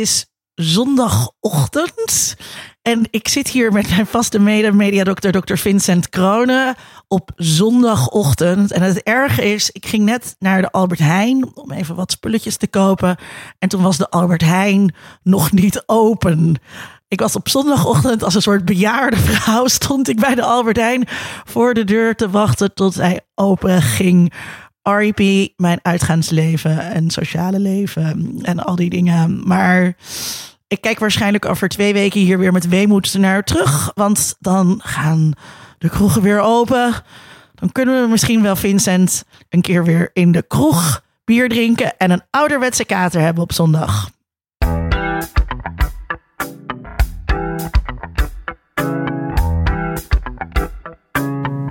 is zondagochtend. En ik zit hier met mijn vaste mede-mediadokter, dokter Vincent Kronen, op zondagochtend. En het erge is, ik ging net naar de Albert Heijn om even wat spulletjes te kopen. En toen was de Albert Heijn nog niet open. Ik was op zondagochtend als een soort bejaarde vrouw. Stond ik bij de Albert Heijn voor de deur te wachten tot hij open ging. RIP, mijn uitgaansleven en sociale leven en al die dingen. Maar ik kijk waarschijnlijk over twee weken hier weer met weemoed naar terug. Want dan gaan de kroegen weer open. Dan kunnen we misschien wel Vincent een keer weer in de kroeg bier drinken en een ouderwetse kater hebben op zondag.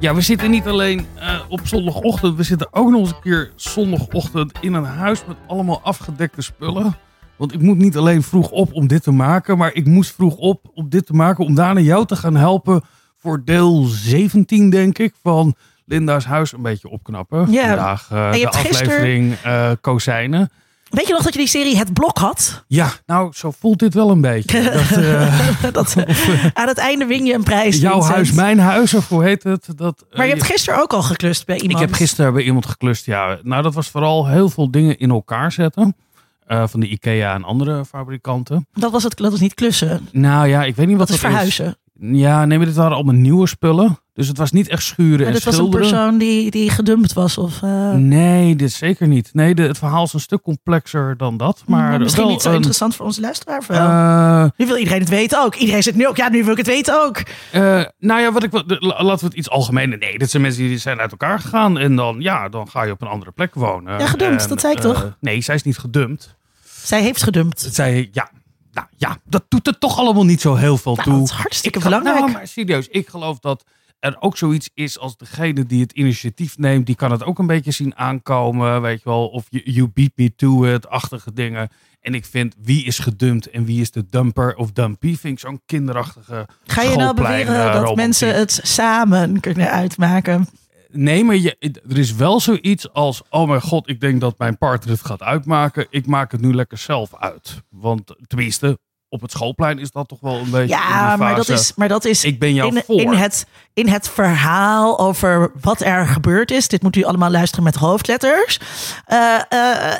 Ja, we zitten niet alleen uh, op zondagochtend, we zitten ook nog eens een keer zondagochtend in een huis met allemaal afgedekte spullen. Want ik moet niet alleen vroeg op om dit te maken, maar ik moest vroeg op om dit te maken om daarna jou te gaan helpen voor deel 17, denk ik, van Linda's huis een beetje opknappen. Ja. Vandaag uh, je de aflevering eh Kozijnen. Weet je nog dat je die serie Het Blok had? Ja, nou, zo voelt dit wel een beetje. Dat, eh, dat, aan het einde win je een prijs. jouw Vincent. huis, mijn huis, of hoe heet het? Dat, eh, Maar je hebt gisteren ook al geklust bij iemand. Ik heb gisteren bij iemand geklust, ja. Nou, dat was vooral heel veel dingen in elkaar zetten. eh, van de IKEA en andere fabrikanten. Dat was het, dat was niet klussen. Nou ja, ik weet niet wat Dat is verhuizen. Ja, nee, maar dit waren allemaal nieuwe spullen. Dus het was niet echt schuren Maar en dit was een persoon die, die gedumpt was. Of, eh, Nee, dit zeker niet. Nee, de, het verhaal is een stuk complexer dan dat. Maar maar misschien wel niet zo een, interessant voor onze luisteraar. eh, nu wil iedereen het weten ook. Iedereen zit nu ook. Ja, nu wil ik het weten ook. eh, nou ja, wat ik, laten we het iets algemener. Nee, dit zijn mensen die zijn uit elkaar gegaan. En dan, ja, dan ga je op een andere plek wonen. Ja, gedumpt, En, dat zei ik toch? Nee, zij is niet gedumpt. Zij heeft gedumpt. Zei, ja, nou ja, dat doet er toch allemaal niet zo heel veel Nou, toe. dat is hartstikke Ik belangrijk. Nou, maar serieus, ik geloof dat er ook zoiets is als degene die het initiatief neemt, die kan het ook een beetje zien aankomen, weet je wel, of you, you beat me to it-achtige dingen. En ik vind wie is gedumpt en wie is de dumper of dumpy, vind ik zo'n kinderachtige Ga je nou beweren eh, dat romantiek. mensen het samen kunnen uitmaken? Nee, maar je, er is wel zoiets als: oh mijn god, ik denk dat mijn partner het gaat uitmaken. Ik maak het nu lekker zelf uit. Want tenminste, op het schoolplein is dat toch wel een beetje. Ja, maar dat is, maar dat is Ik ben jou in, voor. in, het, in het verhaal over wat er gebeurd is. Dit moet u allemaal luisteren met hoofdletters. Eh, eh,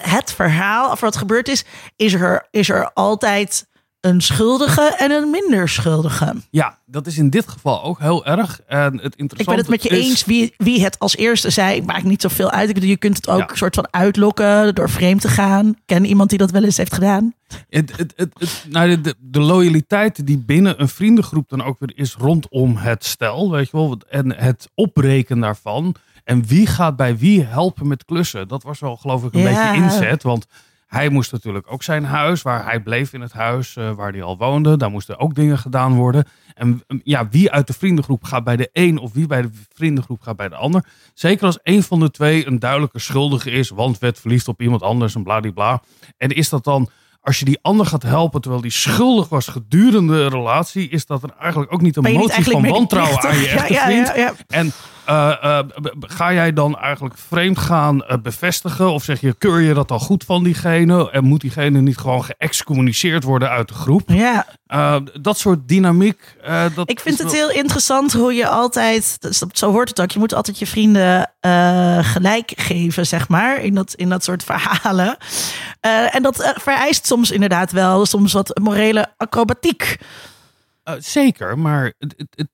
het verhaal over wat gebeurd is, is er, is er altijd een schuldige en een minder schuldige. Ja, dat is in dit geval ook heel erg. En het interessante Ik ben het met je is, eens wie, wie het als eerste zei. Ik maak niet zoveel uit. Ik bedoel, je kunt het ook Ja. een soort van uitlokken door vreemd te gaan. Ken iemand die dat wel eens heeft gedaan. Het, het, het, het- nou, de, de, de loyaliteit die binnen een vriendengroep dan ook weer is rondom het stel, weet je wel, en het opbreken daarvan. En wie gaat bij wie helpen met klussen? Dat was wel, geloof ik, een Ja. beetje inzet. Want hij moest natuurlijk ook zijn huis, waar hij bleef in het huis eh, waar hij al woonde. Daar moesten ook dingen gedaan worden. En mm, ja, wie uit de vriendengroep gaat bij de een of wie bij de vriendengroep gaat bij de ander. Zeker als een van de twee een duidelijke schuldige is, want werd verliefd op iemand anders en bladibla. En is dat dan als je die ander gaat helpen terwijl die schuldig was gedurende de relatie, is dat dan eigenlijk ook niet een motie van wantrouwen aan je medeplichtig? echte Ja, ja, vriend. ja, ja. En ga jij dan eigenlijk vreemd gaan eh, bevestigen? Of zeg je, keur je dat dan goed van diegene? En moet diegene niet gewoon geëxcommuniceerd worden uit de groep? Ja, Eh, dat soort dynamiek. eh, dat ik vind het heel interessant hoe je altijd, zo hoort het ook, je moet altijd je vrienden eh, gelijk geven, zeg maar, in dat, in dat soort verhalen. Eh, en dat eh, vereist soms inderdaad wel soms wat morele acrobatiek. Eh, zeker, maar, het, het, het-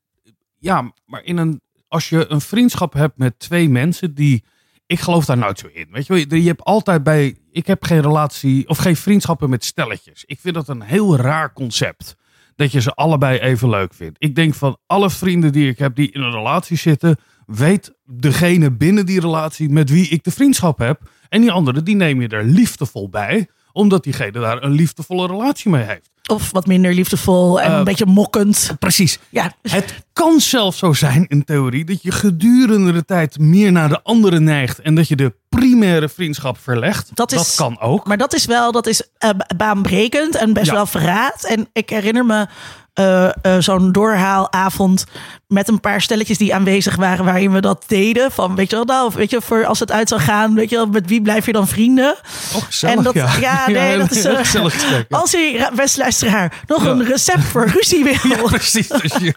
ja, maar in een, als je een vriendschap hebt met twee mensen die. Ik geloof daar nooit zo in. Weet je, je hebt altijd bij. Ik heb geen relatie of geen vriendschappen met stelletjes. Ik vind dat een heel raar concept. Dat je ze allebei even leuk vindt. Ik denk van alle vrienden die ik heb die in een relatie zitten. Weet degene binnen die relatie met wie ik de vriendschap heb. En die andere, die neem je er liefdevol bij. Omdat diegene daar een liefdevolle relatie mee heeft. Of wat minder liefdevol en Eh, een beetje mokkend. Precies. Ja, Het kan zelfs zo zijn in theorie dat je gedurende de tijd meer naar de andere neigt en dat je de primaire vriendschap verlegt. Dat is- kan ook. Maar dat is wel, dat is ba- baanbrekend en best Ja. wel verraad. En ik herinner me eh, eh, zo'n doorhaalavond met een paar stelletjes die aanwezig waren waarin we dat deden. Van weet je wel, nou, weet je, voor als het uit zou gaan, weet je wel, met wie blijf je dan vrienden? Oh, gezellig, en dat, ja. ja, nee, Ja, dat is eh, gezellig gesprek, ja. Als ra- beste luisteraar, nog een recept voor ruzie wil. Precies. Dus je,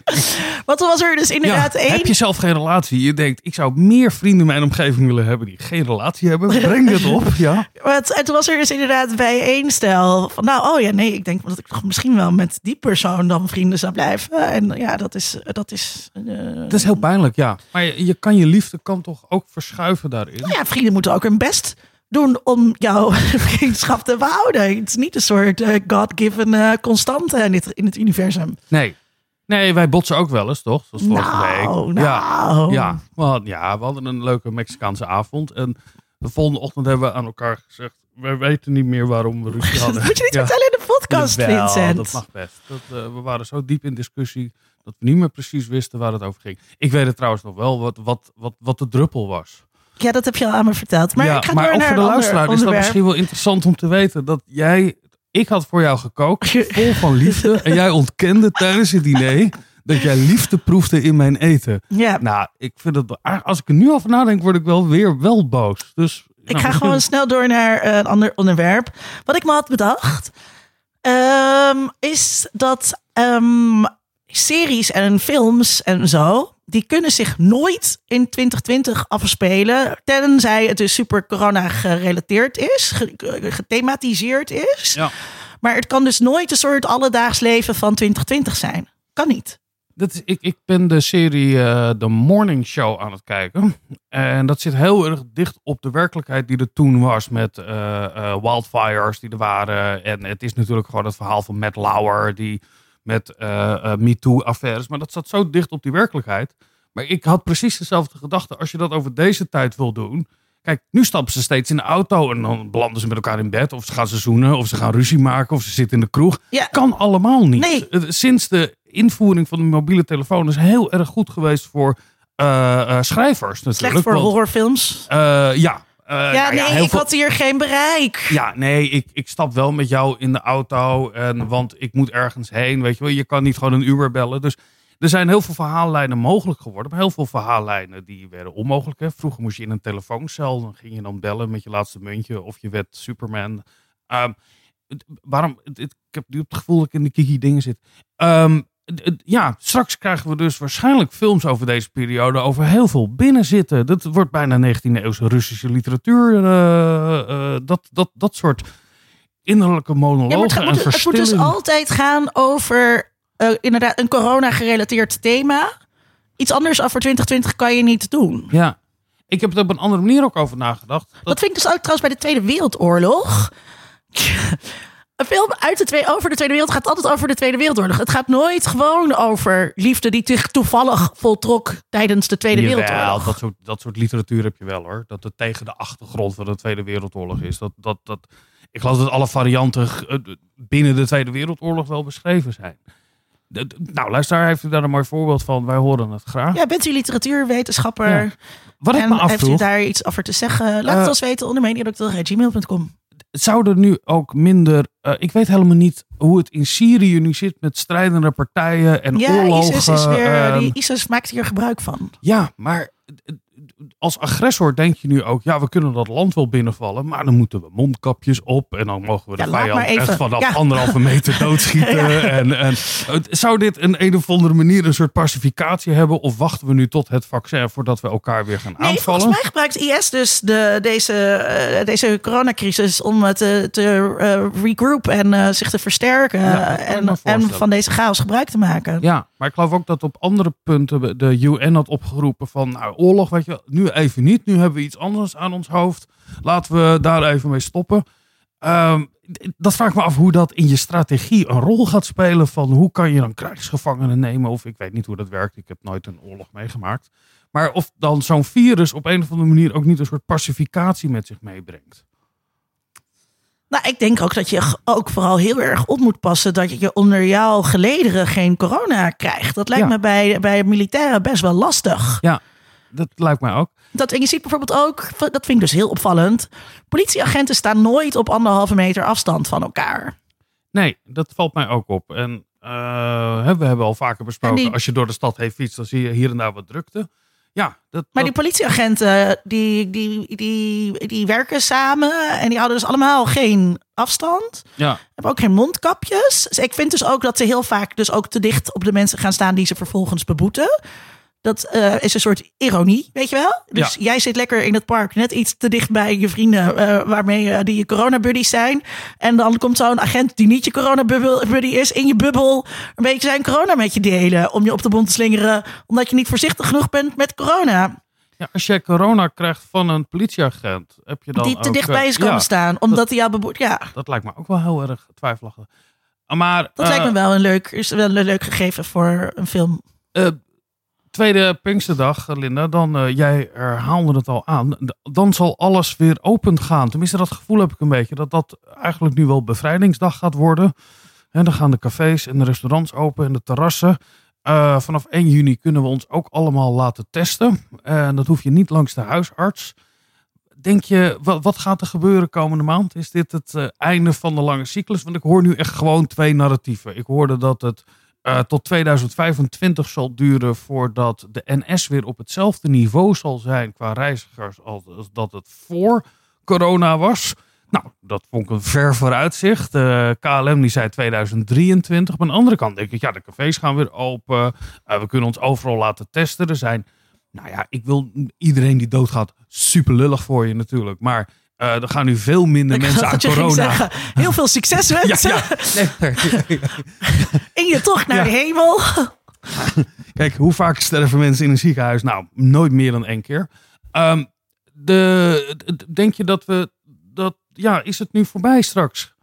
Want toen was er dus inderdaad één. heb je zelf geen relatie? Je denkt, ik zou meer vrienden in mijn omgeving willen hebben die geen relatie hebben. Breng dit op. Ja. Maar het- en toen was er dus inderdaad bij één stel van, nou, oh ja, nee, ik denk dat ik misschien wel met die persoon dan vrienden zou blijven. En ja, dat is, dat is. eh, Het is heel pijnlijk, ja. Maar je, je kan je liefde kan toch ook verschuiven daarin? nou ja, vrienden moeten ook hun best doen om jouw vriendschap te behouden. Het is niet een soort eh, God-given eh, constante in, dit, in het universum. Nee. Nee, wij botsen ook wel eens, toch? Zoals vorige Nou, week. nou. Ja, ja, we hadden, ja, we hadden een leuke Mexicaanse avond. En de volgende ochtend hebben we aan elkaar gezegd... we weten niet meer waarom we ruzie Dat hadden. moet je niet Ja. vertellen in de podcast, Jawel, Vincent. dat mag best. Dat, eh, we waren zo diep in discussie... dat we niet meer precies wisten waar het over ging. Ik weet het trouwens nog wel, wat, wat, wat, wat de druppel was. Ja, dat heb je al aan me verteld. Maar ja, ik ga maar door ook naar voor de luisteraar is dat misschien wel interessant om te weten... dat jij... Ik had voor jou gekookt, vol van liefde. en jij ontkende tijdens het diner... dat jij liefde proefde in mijn eten. Ja, Nou, ik vind het... Als ik er nu over nadenk, word ik wel weer wel boos. Dus, Ik nou, ga misschien- gewoon snel door naar eh, een ander onderwerp. Wat ik me had bedacht, ehm, is dat ehm, series en films en zo, die kunnen zich nooit in 2020 afspelen, tenzij het dus super corona gerelateerd is, ge- gethematiseerd is. Ja. Maar het kan dus nooit een soort alledaags leven van 2020 zijn. Kan niet. Dat ik, ik ben de serie eh The Morning Show aan het kijken. En dat zit heel erg dicht op de werkelijkheid die er toen was met eh, eh, wildfires die er waren. En het is natuurlijk gewoon het verhaal van Matt Lauer die met MeToo-affaires. Maar dat zat zo dicht op die werkelijkheid. Maar ik had precies dezelfde gedachte. Als je dat over deze tijd wil doen. Kijk, nu stappen ze steeds in de auto en dan belanden ze met elkaar in bed. Of ze gaan ze zoenen, of ze gaan ruzie maken, of ze zitten in de kroeg. Ja. Kan allemaal niet. Nee. Sinds de invoering van de mobiele telefoon is heel erg goed geweest voor eh, eh, schrijvers natuurlijk. Slecht voor Want, horrorfilms. eh, ja. Eh, ja, nou nee, heel ik veel- had hier geen bereik. ja, nee, ik, ik stap wel met jou in de auto. En, want ik moet ergens heen. Weet je wel, je kan niet gewoon een Uber bellen. Dus er zijn heel veel verhaallijnen mogelijk geworden. Maar heel veel verhaallijnen die werden onmogelijk. Hè. Vroeger moest je in een telefooncel. Dan ging je dan bellen met je laatste muntje. Of je werd Superman. Ehm, het- waarom? het- het- ik heb nu het gevoel dat ik in de kiki dingen zit. Ehm, het- het- ja, straks krijgen we dus waarschijnlijk films over deze periode. Over heel veel binnenzitten. Dat wordt bijna 19e eeuwse Russische literatuur. eh, eh, dat, dat, dat soort innerlijke monologen Ja, het, en moet, het moet dus altijd gaan over eh, inderdaad een corona-gerelateerd thema. Iets anders over 2020 kan je niet doen. Ja, ik heb er op een andere manier ook over nagedacht. Dat vind ik dus ook trouwens bij de Tweede Wereldoorlog. Een film uit de twee, over de Tweede Wereld gaat altijd over de Tweede Wereldoorlog. Het gaat nooit gewoon over liefde die zich toevallig voltrok tijdens de Tweede Jawel, Wereldoorlog. dat soort, dat soort literatuur heb je wel hoor. Dat het tegen de achtergrond van de Tweede Wereldoorlog is. Dat, dat, dat, ik geloof dat alle varianten eh, binnen de Tweede Wereldoorlog wel beschreven zijn. Nou, luister, heeft u daar een mooi voorbeeld van. Wij horen het graag. Ja, bent u literatuurwetenschapper? Ja. Wat ik en me heeft u daar iets over te zeggen? Laat Eh, het ons weten onder mediadokter.gmail.com. zou er nu ook minder... eh, ik weet helemaal niet hoe het in Syrië nu zit met strijdende partijen en Ja, oorlogen. ISIS, is weer, die ISIS maakt hier gebruik van. Ja, maar als agressor denk je nu ook, ja, we kunnen dat land wel binnenvallen, maar dan moeten we mondkapjes op en dan mogen we de Ja, vijand echt vanaf Ja. anderhalve meter doodschieten. en, en, zou dit een een of andere manier een soort pacificatie hebben of wachten we nu tot het vaccin voordat we elkaar weer gaan Nee, aanvallen? volgens mij gebruikt IS dus de, deze, eh, deze coronacrisis om het te, te eh, regroupen en eh, zich te versterken. En, en van deze chaos gebruik te maken. Ja, maar ik geloof ook dat op andere punten de UN had opgeroepen van nou, oorlog, weet je, nu even niet. Nu hebben we iets anders aan ons hoofd. Laten we daar even mee stoppen. Ehm, dat vraag ik me af hoe dat in je strategie een rol gaat spelen. Van hoe kan je dan krijgsgevangenen nemen? Of ik weet niet hoe dat werkt. Ik heb nooit een oorlog meegemaakt. Maar of dan zo'n virus op een of andere manier ook niet een soort pacificatie met zich meebrengt. Nou, ik denk ook dat je ook vooral heel erg op moet passen dat je onder jouw gelederen geen corona krijgt. Dat lijkt Ja. me bij, bij militairen best wel lastig. Ja, dat lijkt mij ook. Dat, en je ziet bijvoorbeeld ook, dat vind ik dus heel opvallend, politieagenten staan nooit op anderhalve meter afstand van elkaar. Nee, dat valt mij ook op. En eh, we hebben al vaker besproken, die- als je door de stad heen fietst, dan zie je hier en daar wat drukte. Ja, dat, Maar die politieagenten, die, die, die, die werken samen en die houden dus allemaal geen afstand. ja, Hebben ook geen mondkapjes. Dus ik vind dus ook dat ze heel vaak dus ook te dicht op de mensen gaan staan die ze vervolgens beboeten. Dat eh, is een soort ironie, weet je wel? Dus jij zit lekker in het park, net iets te dicht bij je vrienden eh, waarmee eh, die je coronabuddies zijn. En dan komt zo'n agent die niet je coronabuddy is, in je bubbel een beetje zijn corona met je delen. Om je op de bond te slingeren, omdat je niet voorzichtig genoeg bent met corona. ja, als jij corona krijgt van een politieagent, heb je dan die te ook, dichtbij eh, is komen ja, staan, omdat hij jou beboet. Ja, Dat lijkt me ook wel heel erg twijfelachtig. Maar dat lijkt me wel een leuk, is wel een leuk gegeven voor een film. Tweede Pinksterdag, Linda, dan eh, jij herhaalde het al aan. Dan zal alles weer open gaan. Tenminste, dat gevoel heb ik een beetje. Dat dat eigenlijk nu wel bevrijdingsdag gaat worden. En dan gaan de cafés en de restaurants open en de terrassen. Eh, vanaf 1 juni kunnen we ons ook allemaal laten testen. En dat hoef je niet langs de huisarts. Denk je, wat, wat gaat er gebeuren komende maand? Is dit het eh, einde van de lange cyclus? Want ik hoor nu echt gewoon twee narratieven. Ik hoorde dat het eh, tot 2025 zal duren voordat de NS weer op hetzelfde niveau zal zijn qua reizigers als, dat het voor corona was. Nou, dat vond ik een ver vooruitzicht. Eh, KLM die zei 2023. Maar aan de andere kant denk ik, ja, de cafés gaan weer open. Eh, we kunnen ons overal laten testen. Er zijn, nou ja, ik wil iedereen die doodgaat, super lullig voor je natuurlijk. Maar eh, er gaan nu veel minder Ik mensen aan corona. zeggen, heel veel succes wensen ja. Nee, in je tocht naar Ja. de hemel. Kijk, hoe vaak sterven mensen in een ziekenhuis? Nou, nooit meer dan één keer. Ehm, de, denk je dat we dat ja, is het nu voorbij straks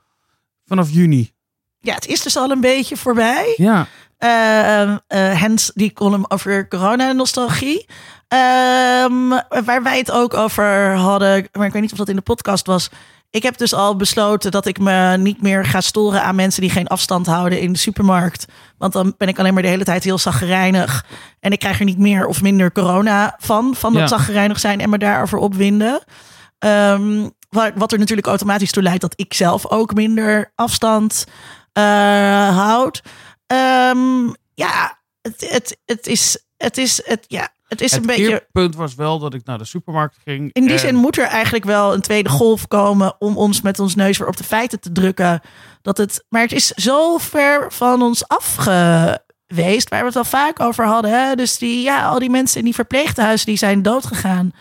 vanaf juni? Ja, het is dus al een beetje voorbij. Ja, Hens, die column over corona-nostalgie. Ehm, waar wij het ook over hadden, maar ik weet niet of dat in de podcast was. Ik heb dus al besloten dat ik me niet meer ga storen aan mensen die geen afstand houden in de supermarkt. Want dan ben ik alleen maar de hele tijd heel zaggerijnig. En ik krijg er niet meer of minder corona van, van dat Ja. zaggerijnig zijn en me daarover opwinden. Ehm, wat, wat er natuurlijk automatisch toe leidt dat ik zelf ook minder afstand eh, houd. Ehm, ja, het, het, het is, het is, het, ja, het is het een beetje. punt was wel dat ik naar de supermarkt ging. In die en- zin moet er eigenlijk wel een tweede golf komen om ons met ons neus weer op de feiten te drukken. Dat het, maar het is zo ver van ons af geweest, waar we het al vaak over hadden. Hè? Dus die, ja, al die mensen in die verpleeghuizen die zijn doodgegaan.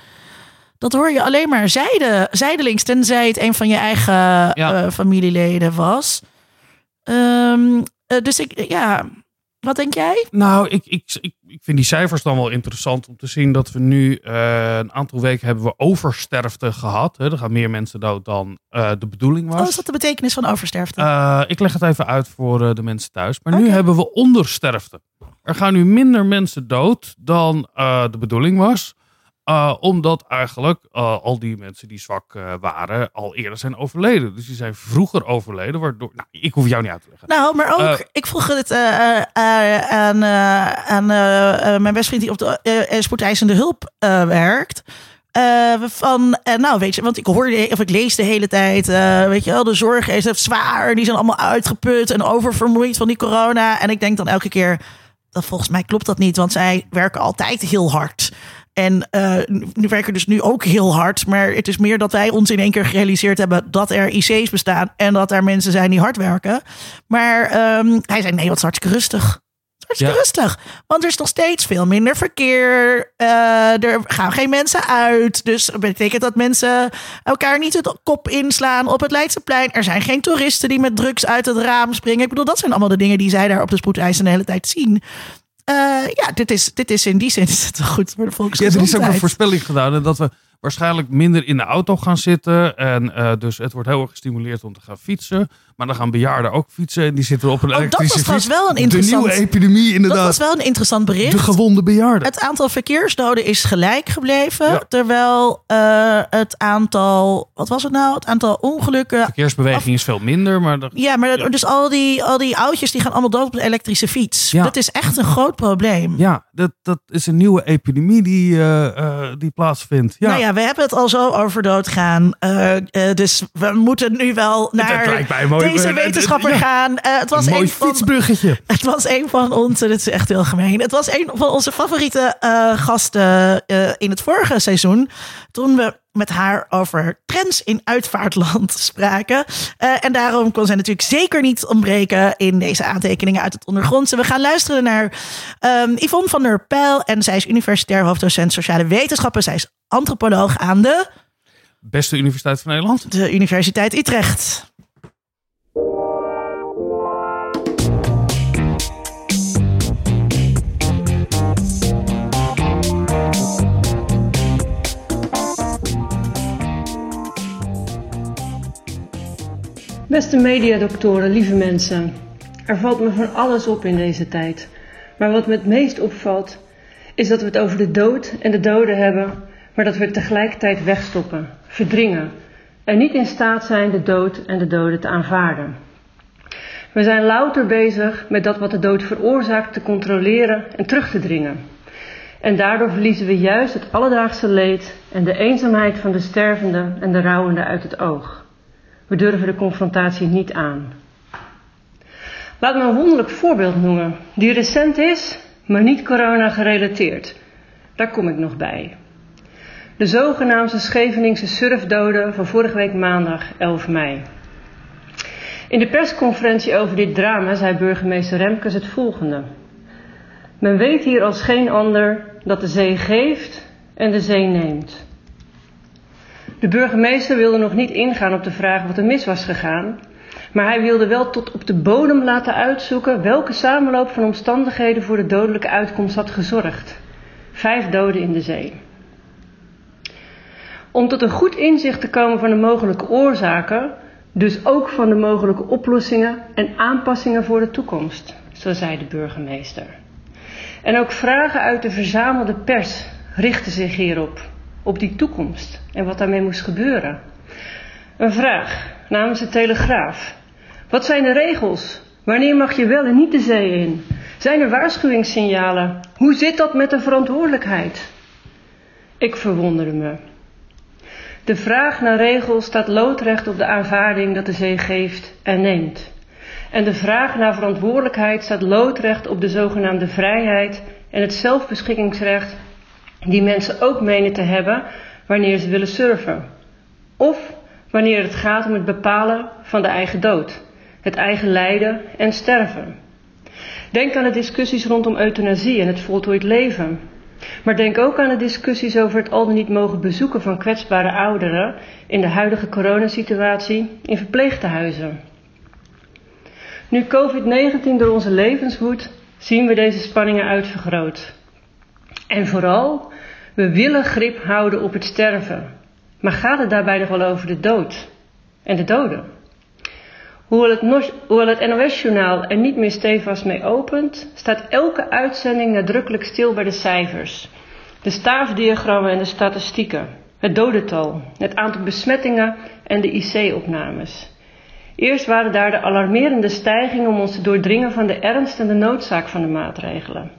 Dat hoor je alleen maar zijde, zijdelings, tenzij het een van je eigen Ja. eh, familieleden was. Ehm, eh, dus ik, ja, wat denk jij? Nou, ik, ik, ik, ik vind die cijfers dan wel interessant om te zien dat we nu eh, een aantal weken hebben we oversterfte gehad. Hè. Er gaan meer mensen dood dan eh, de bedoeling was. Wat is dat de betekenis van oversterfte? Ik leg het even uit voor de mensen thuis. Maar nu hebben we ondersterfte. Er gaan nu minder mensen dood dan de bedoeling was. Eh, omdat eigenlijk eh, al die mensen die zwak eh, waren al eerder zijn overleden. Dus die zijn vroeger overleden. Waardoor, nou, ik hoef jou niet uit te leggen. Nou, maar ook, ik vroeg het aan, aan mijn beste vriend die op de spoedeisende hulp werkt. Van, nou weet je, want ik hoorde, of ik lees de hele tijd, weet je wel, de zorg is het zwaar. Die zijn allemaal uitgeput en oververmoeid van die corona. En ik denk dan elke keer, dat volgens mij klopt dat niet, want zij werken altijd heel hard. En eh, nu werken dus nu ook heel hard. Maar het is meer dat wij ons in één keer gerealiseerd hebben dat er IC's bestaan. En dat er mensen zijn die hard werken. Maar ehm, hij zei: nee, wat is hartstikke rustig. Hartstikke Ja. rustig. Want er is nog steeds veel minder verkeer. Eh, er gaan geen mensen uit. Dus dat betekent dat mensen elkaar niet de kop inslaan op het Leidseplein. Er zijn geen toeristen die met drugs uit het raam springen. Ik bedoel, dat zijn allemaal de dingen die zij daar op de spoedeisende de hele tijd zien. Eh, ja, dit is, dit is in die zin is het goed voor de Ja, volksgezondheid. er is ook een voorspelling gedaan dat we waarschijnlijk minder in de auto gaan zitten. En eh, dus het wordt heel erg gestimuleerd om te gaan fietsen. Maar dan gaan bejaarden ook fietsen en die zitten op een Oh, dat elektrische was trouwens fiets. wel een De interessant- nieuwe epidemie Dat inderdaad. was wel een interessant bericht. De gewonde bejaarden. Het aantal verkeersdoden is gelijk gebleven. Ja. Terwijl eh, het aantal, wat was het nou? Het aantal ongelukken. Verkeersbeweging is veel minder, maar dat- Ja, maar dat- dus al die, al die oudjes die gaan allemaal dood op een elektrische fiets. Ja. Dat is echt een groot probleem. ja, dat, dat is een nieuwe epidemie die, eh, eh, die plaatsvindt. Ja. Nou ja, we hebben het al zo over doodgaan. Dus we moeten nu wel naar lijkt mij mooi. Deze wetenschapper ja. gaan. Eh, het, was een mooi een van, het was een van onze, dit is echt heel gemeen. Het was een van onze favoriete eh, gasten eh, in het vorige seizoen. Toen we met haar over trends in uitvaartland spraken. Eh, en daarom kon zij natuurlijk zeker niet ontbreken in deze aantekeningen uit het ondergrondse. We gaan luisteren naar ehm, Yvonne van der Pijl. En zij is universitair hoofddocent sociale wetenschappen. Zij is antropoloog aan de, Beste universiteit van Nederland. de Universiteit Utrecht. Beste mediadoktoren, lieve mensen. Er valt me van alles op in deze tijd. Maar wat me het meest opvalt, is dat we het over de dood en de doden hebben, maar dat we het tegelijkertijd wegstoppen, verdringen en niet in staat zijn de dood en de doden te aanvaarden. We zijn louter bezig met dat wat de dood veroorzaakt te controleren en terug te dringen. En daardoor verliezen we juist het alledaagse leed en de eenzaamheid van de stervende en de rouwende uit het oog. We durven de confrontatie niet aan. Laat me een wonderlijk voorbeeld noemen, die recent is, maar niet corona gerelateerd. Daar kom ik nog bij. De zogenaamde Scheveningse surfdoden van vorige week maandag 11 mei. In de persconferentie over dit drama zei burgemeester Remkes het volgende. Men weet hier als geen ander dat de zee geeft en de zee neemt. De burgemeester wilde nog niet ingaan op de vraag wat er mis was gegaan, maar hij wilde wel tot op de bodem laten uitzoeken welke samenloop van omstandigheden voor de dodelijke uitkomst had gezorgd. Vijf doden in de zee. Om tot een goed inzicht te komen van de mogelijke oorzaken, dus ook van de mogelijke oplossingen en aanpassingen voor de toekomst, zo zei de burgemeester. En ook vragen uit de verzamelde pers richten zich hierop, op die toekomst en wat daarmee moest gebeuren. Een vraag namens de Telegraaf. Wat zijn de regels? Wanneer mag je wel en niet de zee in? Zijn er waarschuwingssignalen? Hoe zit dat met de verantwoordelijkheid? Ik verwonderde me. De vraag naar regels staat loodrecht op de aanvaarding dat de zee geeft en neemt. En de vraag naar verantwoordelijkheid staat loodrecht op de zogenaamde vrijheid en het zelfbeschikkingsrecht die mensen ook menen te hebben wanneer ze willen surfen. Of wanneer het gaat om het bepalen van de eigen dood, het eigen lijden en sterven. Denk aan de discussies rondom euthanasie en het voltooid leven. Maar denk ook aan de discussies over het al dan niet mogen bezoeken van kwetsbare ouderen in de huidige coronasituatie in verpleegtehuizen. Nu COVID-19 door onze levens woedt, zien we deze spanningen uitvergroot. En vooral, we willen grip houden op het sterven. Maar gaat het daarbij nog wel over de dood en de doden? Hoewel het, NOS-journaal er niet meer stevast mee opent, staat elke uitzending nadrukkelijk stil bij de cijfers. De staafdiagrammen en de statistieken. Het dodental, het aantal besmettingen en de IC-opnames. Eerst waren daar de alarmerende stijgingen om ons te doordringen van de ernst en de noodzaak van de maatregelen.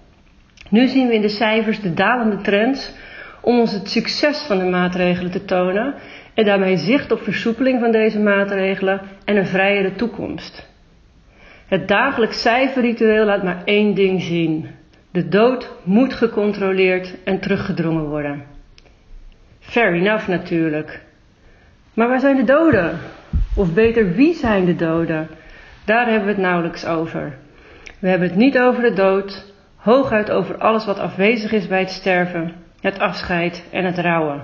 Nu zien we in de cijfers de dalende trends om ons het succes van de maatregelen te tonen en daarmee zicht op versoepeling van deze maatregelen en een vrijere toekomst. Het dagelijks cijferritueel laat maar één ding zien. De dood moet gecontroleerd en teruggedrongen worden. Fair enough natuurlijk. Maar waar zijn de doden? Of beter, wie zijn de doden? Daar hebben we het nauwelijks over. We hebben het niet over de dood, hooguit over alles wat afwezig is bij het sterven, het afscheid en het rouwen.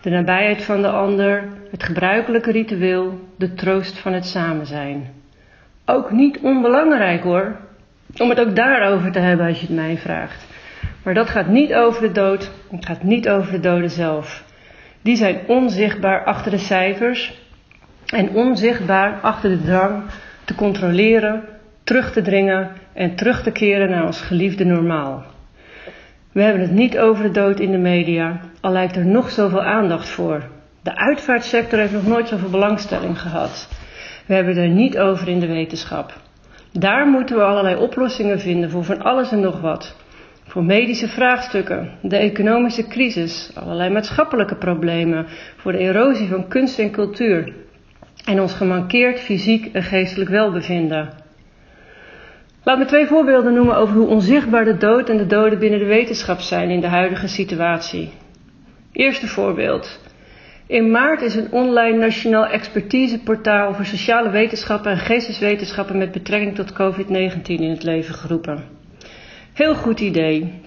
De nabijheid van de ander, het gebruikelijke ritueel, de troost van het samen zijn. Ook niet onbelangrijk hoor, om het ook daarover te hebben als je het mij vraagt. Maar dat gaat niet over de dood, het gaat niet over de doden zelf. Die zijn onzichtbaar achter de cijfers en onzichtbaar achter de drang te controleren, terug te dringen en terug te keren naar ons geliefde normaal. We hebben het niet over de dood in de media, al lijkt er nog zoveel aandacht voor. De uitvaartsector heeft nog nooit zoveel belangstelling gehad. We hebben het er niet over in de wetenschap. Daar moeten we allerlei oplossingen vinden voor van alles en nog wat. Voor medische vraagstukken, de economische crisis, allerlei maatschappelijke problemen, voor de erosie van kunst en cultuur en ons gemankeerd fysiek en geestelijk welbevinden. Laat me twee voorbeelden noemen over hoe onzichtbaar de dood en de doden binnen de wetenschap zijn in de huidige situatie. Eerste voorbeeld. In maart is een online nationaal expertiseportaal voor sociale wetenschappen en geesteswetenschappen met betrekking tot COVID-19 in het leven geroepen. Heel goed idee.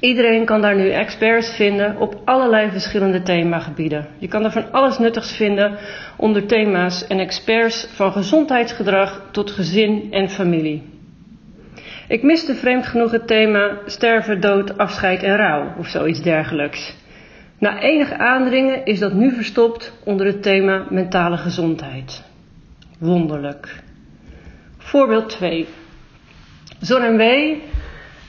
Iedereen kan daar nu experts vinden op allerlei verschillende themagebieden. Je kan er van alles nuttigs vinden onder thema's en experts van gezondheidsgedrag tot gezin en familie. Ik miste vreemd genoeg het thema sterven, dood, afscheid en rouw of zoiets dergelijks. Na enig aandringen is dat nu verstopt onder het thema mentale gezondheid. Wonderlijk. Voorbeeld 2. ZonMW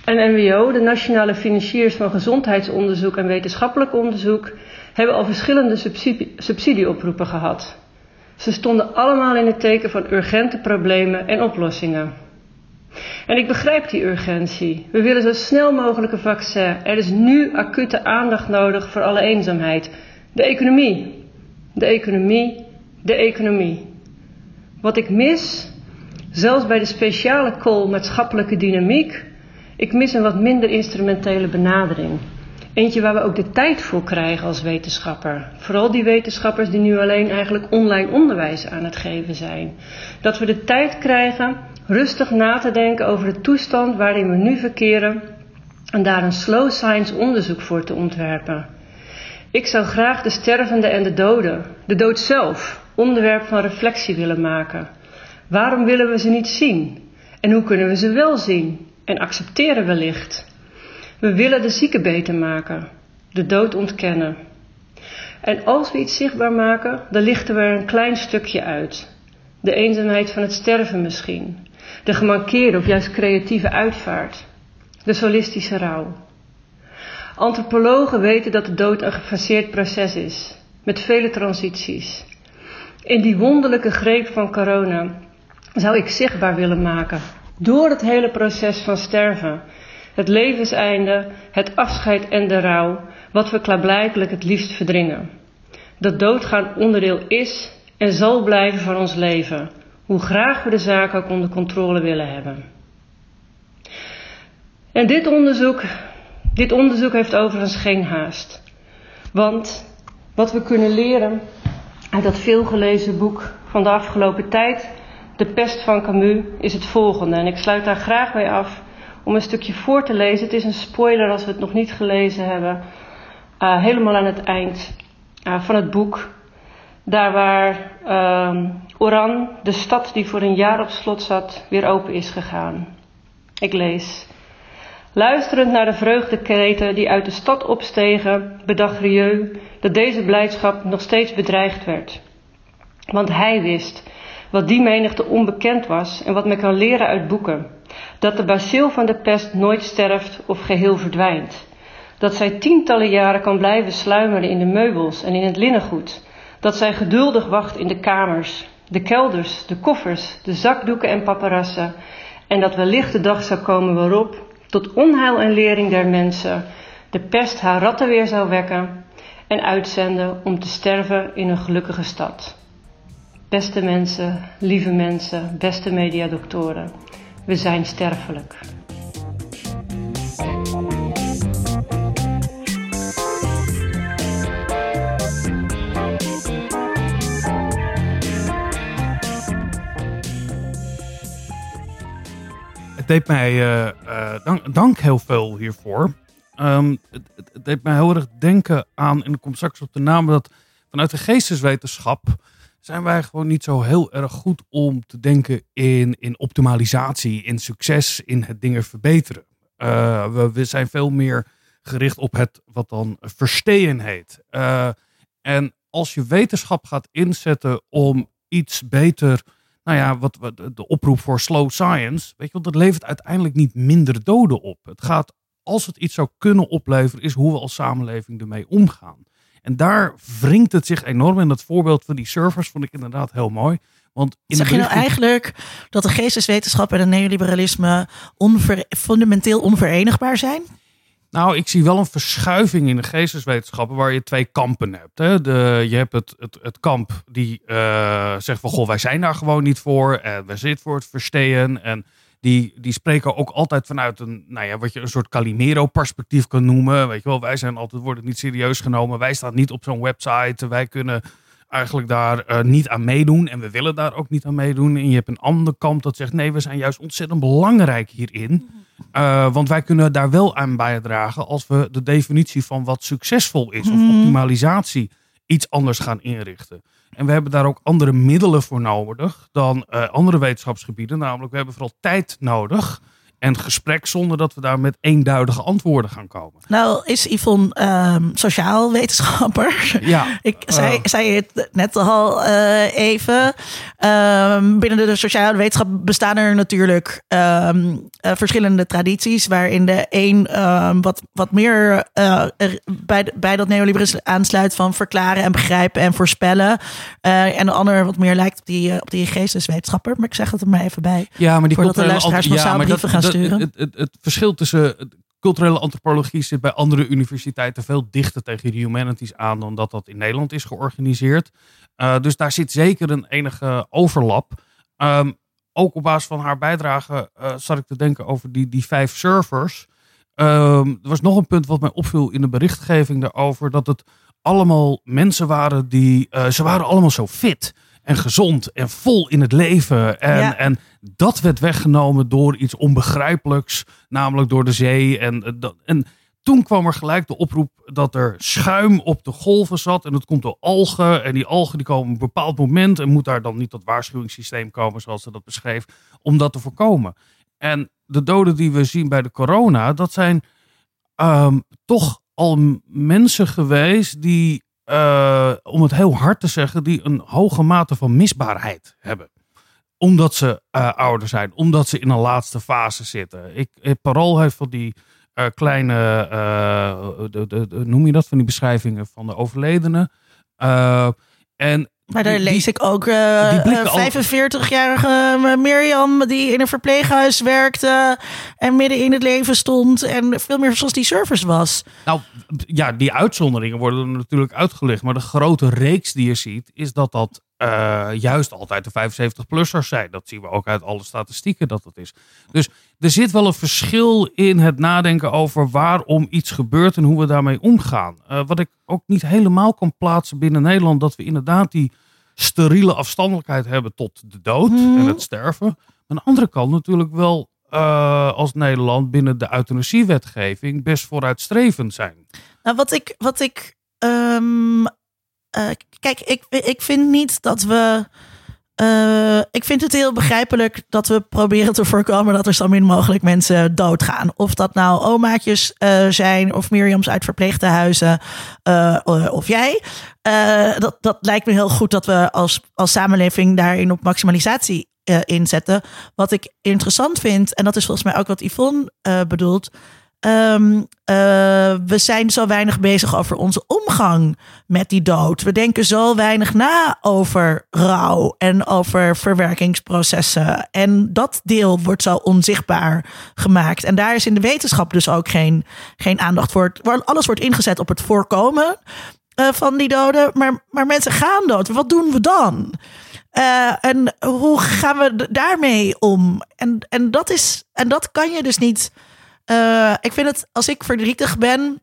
en NWO, de nationale financiers van gezondheidsonderzoek en wetenschappelijk onderzoek, hebben al verschillende subsidie, subsidieoproepen gehad. Ze stonden allemaal in het teken van urgente problemen en oplossingen. En ik begrijp die urgentie. We willen zo snel mogelijk een vaccin. Er is nu acute aandacht nodig voor alle eenzaamheid. De economie. De economie. De economie. Wat ik mis, zelfs bij de speciale call maatschappelijke dynamiek, ik mis een wat minder instrumentele benadering. Eentje waar we ook de tijd voor krijgen als wetenschapper. Vooral die wetenschappers die nu alleen eigenlijk online onderwijs aan het geven zijn. Dat we de tijd krijgen rustig na te denken over de toestand waarin we nu verkeren en daar een slow science onderzoek voor te ontwerpen. Ik zou graag de stervende en de doden, de dood zelf, onderwerp van reflectie willen maken. Waarom willen we ze niet zien? En hoe kunnen we ze wel zien en accepteren wellicht? We willen de zieken beter maken, de dood ontkennen. En als we iets zichtbaar maken, dan lichten we er een klein stukje uit. De eenzaamheid van het sterven misschien de gemankeerde of juist creatieve uitvaart, de solistische rouw. Antropologen weten dat de dood een gefaseerd proces is, met vele transities. In die wonderlijke greep van corona zou ik zichtbaar willen maken, door het hele proces van sterven, het levenseinde, het afscheid en de rouw, wat we klaarblijkelijk het liefst verdringen. Dat doodgaan onderdeel is en zal blijven van ons leven, hoe graag we de zaak ook onder controle willen hebben. En dit onderzoek, dit onderzoek heeft overigens geen haast. Want wat we kunnen leren uit dat veelgelezen boek van de afgelopen tijd, De pest van Camus, is het volgende. En ik sluit daar graag bij af om een stukje voor te lezen. Het is een spoiler als we het nog niet gelezen hebben. Uh, helemaal aan het eind uh, van het boek. Daar waar uh, Oran, de stad die voor een jaar op slot zat, weer open is gegaan. Ik lees. Luisterend naar de vreugdekreten die uit de stad opstegen, bedacht Rieu dat deze blijdschap nog steeds bedreigd werd. Want hij wist wat die menigte onbekend was en wat men kan leren uit boeken. Dat de bacil van de pest nooit sterft of geheel verdwijnt. Dat zij tientallen jaren kan blijven sluimeren in de meubels en in het linnengoed dat zij geduldig wacht in de kamers, de kelders, de koffers, de zakdoeken en paparassen, en dat wellicht de dag zou komen waarop, tot onheil en lering der mensen, de pest haar ratten weer zou wekken en uitzenden om te sterven in een gelukkige stad. Beste mensen, lieve mensen, beste mediadoktoren, we zijn sterfelijk. Deed mij, uh, uh, dank, dank, heel veel hiervoor. Um, het, deed mij heel erg denken aan, en ik kom straks op de naam, dat vanuit de geesteswetenschap zijn wij gewoon niet zo heel erg goed om te denken in, in optimalisatie, in succes, in het dingen verbeteren. Uh, we, we, zijn veel meer gericht op het wat dan verstehen heet. en als je wetenschap gaat inzetten om iets beter. Nou ja, wat, wat de oproep voor slow science. Weet je wel, dat levert uiteindelijk niet minder doden op. Het gaat, als het iets zou kunnen opleveren, is hoe we als samenleving ermee omgaan. En daar wringt het zich enorm. En dat voorbeeld van die servers vond ik inderdaad heel mooi. Want in zeg je nou eigenlijk dat de geesteswetenschap en het neoliberalisme onver- fundamenteel onverenigbaar zijn? Nou, ik zie wel een verschuiving in de geesteswetenschappen waar je twee kampen hebt. Hè. De, je hebt het, het, het kamp die eh, zegt van goh, wij zijn daar gewoon niet voor en wij zitten voor het verstehen. En die, die spreken ook altijd vanuit een, nou ja, wat je een soort Calimero-perspectief kan noemen. Weet je wel, wij zijn altijd, worden niet serieus genomen. Wij staan niet op zo'n website. Wij kunnen eigenlijk daar eh, niet aan meedoen. En we willen daar ook niet aan meedoen. En je hebt een ander kamp dat zegt nee, we zijn juist ontzettend belangrijk hierin. Eh, want wij kunnen daar wel aan bijdragen als we de definitie van wat succesvol is of optimalisatie iets anders gaan inrichten. En we hebben daar ook andere middelen voor nodig dan eh, andere wetenschapsgebieden. Namelijk, we hebben vooral tijd nodig en gesprek zonder dat we daar met eenduidige antwoorden gaan komen. Nou, is Yvonne ehm, sociaal wetenschapper? Ja, Ik zei, eh, zei het net al eh, even. Ehm, binnen de sociale wetenschap bestaan er natuurlijk ehm, eh, verschillende tradities. Waarin de een wat, wat meer er bij, bij dat neoliberalisme aansluit van verklaren en begrijpen en voorspellen. En de ander wat meer lijkt op die, op die geesteswetenschapper. Maar ik zeg het er maar even bij. Ja, maar die Voordat de culturele luisteraars massaal maar brieven gaan sturen. Het, het, het verschil tussen culturele antropologie zit bij andere universiteiten veel dichter tegen de humanities aan dan dat dat in Nederland is georganiseerd. Eh, dus daar zit zeker een enige overlap. Ehm, ook op basis van haar bijdrage eh, zat ik te denken over die, die vijf servers. Ehm, er was nog een punt wat mij opviel in de berichtgeving daarover. Dat het allemaal mensen waren die. eh, ze waren allemaal zo fit en gezond en vol in het leven. En, Ja. en dat werd weggenomen door iets onbegrijpelijks, namelijk door de zee. En, eh, en toen kwam er gelijk de oproep dat er schuim op de golven zat. En dat komt door algen. En die algen die komen op een bepaald moment. En moet daar dan niet dat waarschuwingssysteem komen, zoals ze dat beschreef, om dat te voorkomen. En de doden die we zien bij de corona, dat zijn ehm, toch al mensen geweest die, eh, om het heel hard te zeggen, die een hoge mate van misbaarheid hebben. Omdat ze eh, ouder zijn, omdat ze in een laatste fase zitten. Ik, eh, Parool heeft van die kleine, eh, de, de, noem je dat, van die beschrijvingen van de overledenen. En Maar daar die- lees ik ook eh, die blikken eh, al- 45-jarige Mirjam die in een verpleeghuis werkte en midden in het leven stond en veel meer zoals die service was. Nou, ja, die uitzonderingen worden natuurlijk uitgelicht. Maar de grote reeks die je ziet, is dat dat eh, juist altijd de 75-plussers zijn. Dat zien we ook uit alle statistieken dat dat is. Dus er zit wel een verschil in het nadenken over waarom iets gebeurt en hoe we daarmee omgaan. Eh, wat ik ook niet helemaal kan plaatsen binnen Nederland, dat we inderdaad die steriele afstandelijkheid hebben tot de dood en het sterven. Aan de andere kant natuurlijk wel eh, als Nederland binnen de euthanasiewetgeving best vooruitstrevend zijn. Nou, wat ik, wat ik, ehm, eh, kijk, ik, ik vind niet dat we. eh, ik vind het heel begrijpelijk dat we proberen te voorkomen dat er zo min mogelijk mensen doodgaan. Of dat nou omaatjes eh, zijn, of Mirjams uit verpleegtehuizen, eh, of jij. Dat, dat lijkt me heel goed dat we als, als samenleving daarin op maximalisatie inzetten. Wat ik interessant vind, en dat is volgens mij ook wat Yvonne bedoelt. Ehm, eh, we zijn zo weinig bezig over onze omgang met die dood. We denken zo weinig na over rouw en over verwerkingsprocessen. En dat deel wordt zo onzichtbaar gemaakt. En daar is in de wetenschap dus ook geen, geen aandacht voor. Alles wordt ingezet op het voorkomen eh, van die doden. Maar, maar mensen gaan dood. Wat doen we dan? Eh, en hoe gaan we daarmee om? En, en, dat is, en dat kan je dus niet. Eh, ik vind het, als ik verdrietig ben.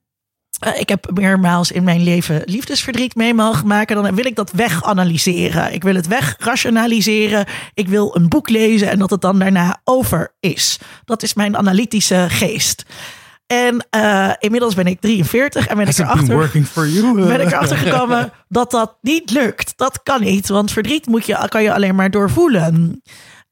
eh, ik heb meermaals in mijn leven liefdesverdriet mee mogen maken. Dan wil ik dat weganalyseren. Ik wil het wegrationaliseren. Ik wil een boek lezen en dat het dan daarna over is. Dat is mijn analytische geest. En eh, inmiddels ben ik 43 en ben ik Has erachter working for you? ben ik erachter gekomen dat dat niet lukt. Dat kan niet, want verdriet moet je, kan je alleen maar doorvoelen.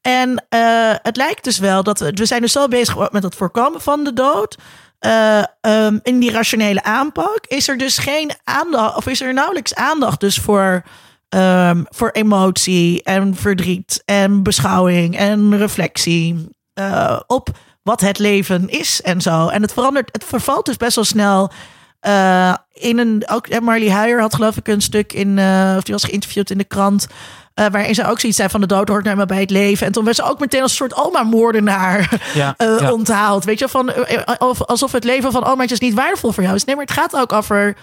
En eh, het lijkt dus wel dat we, we zijn dus zo bezig met het voorkomen van de dood. Eh, ehm, in die rationele aanpak is er dus geen aandacht, of is er nauwelijks aandacht dus voor ehm, voor emotie en verdriet en beschouwing en reflectie eh, op wat het leven is en zo. En het verandert, het vervalt dus best wel snel. in een, ook Marley Huijer had geloof ik een stuk in, of die was geïnterviewd in de krant. Eh, waarin ze ook zoiets zei van de dood hoort maar bij het leven. En toen werd ze ook meteen als een soort oma-moordenaar Ja, eh, ja. onthaald. Weet je, van, eh, of- alsof het leven van omaatjes niet waardevol voor jou is. Nee, maar het gaat ook over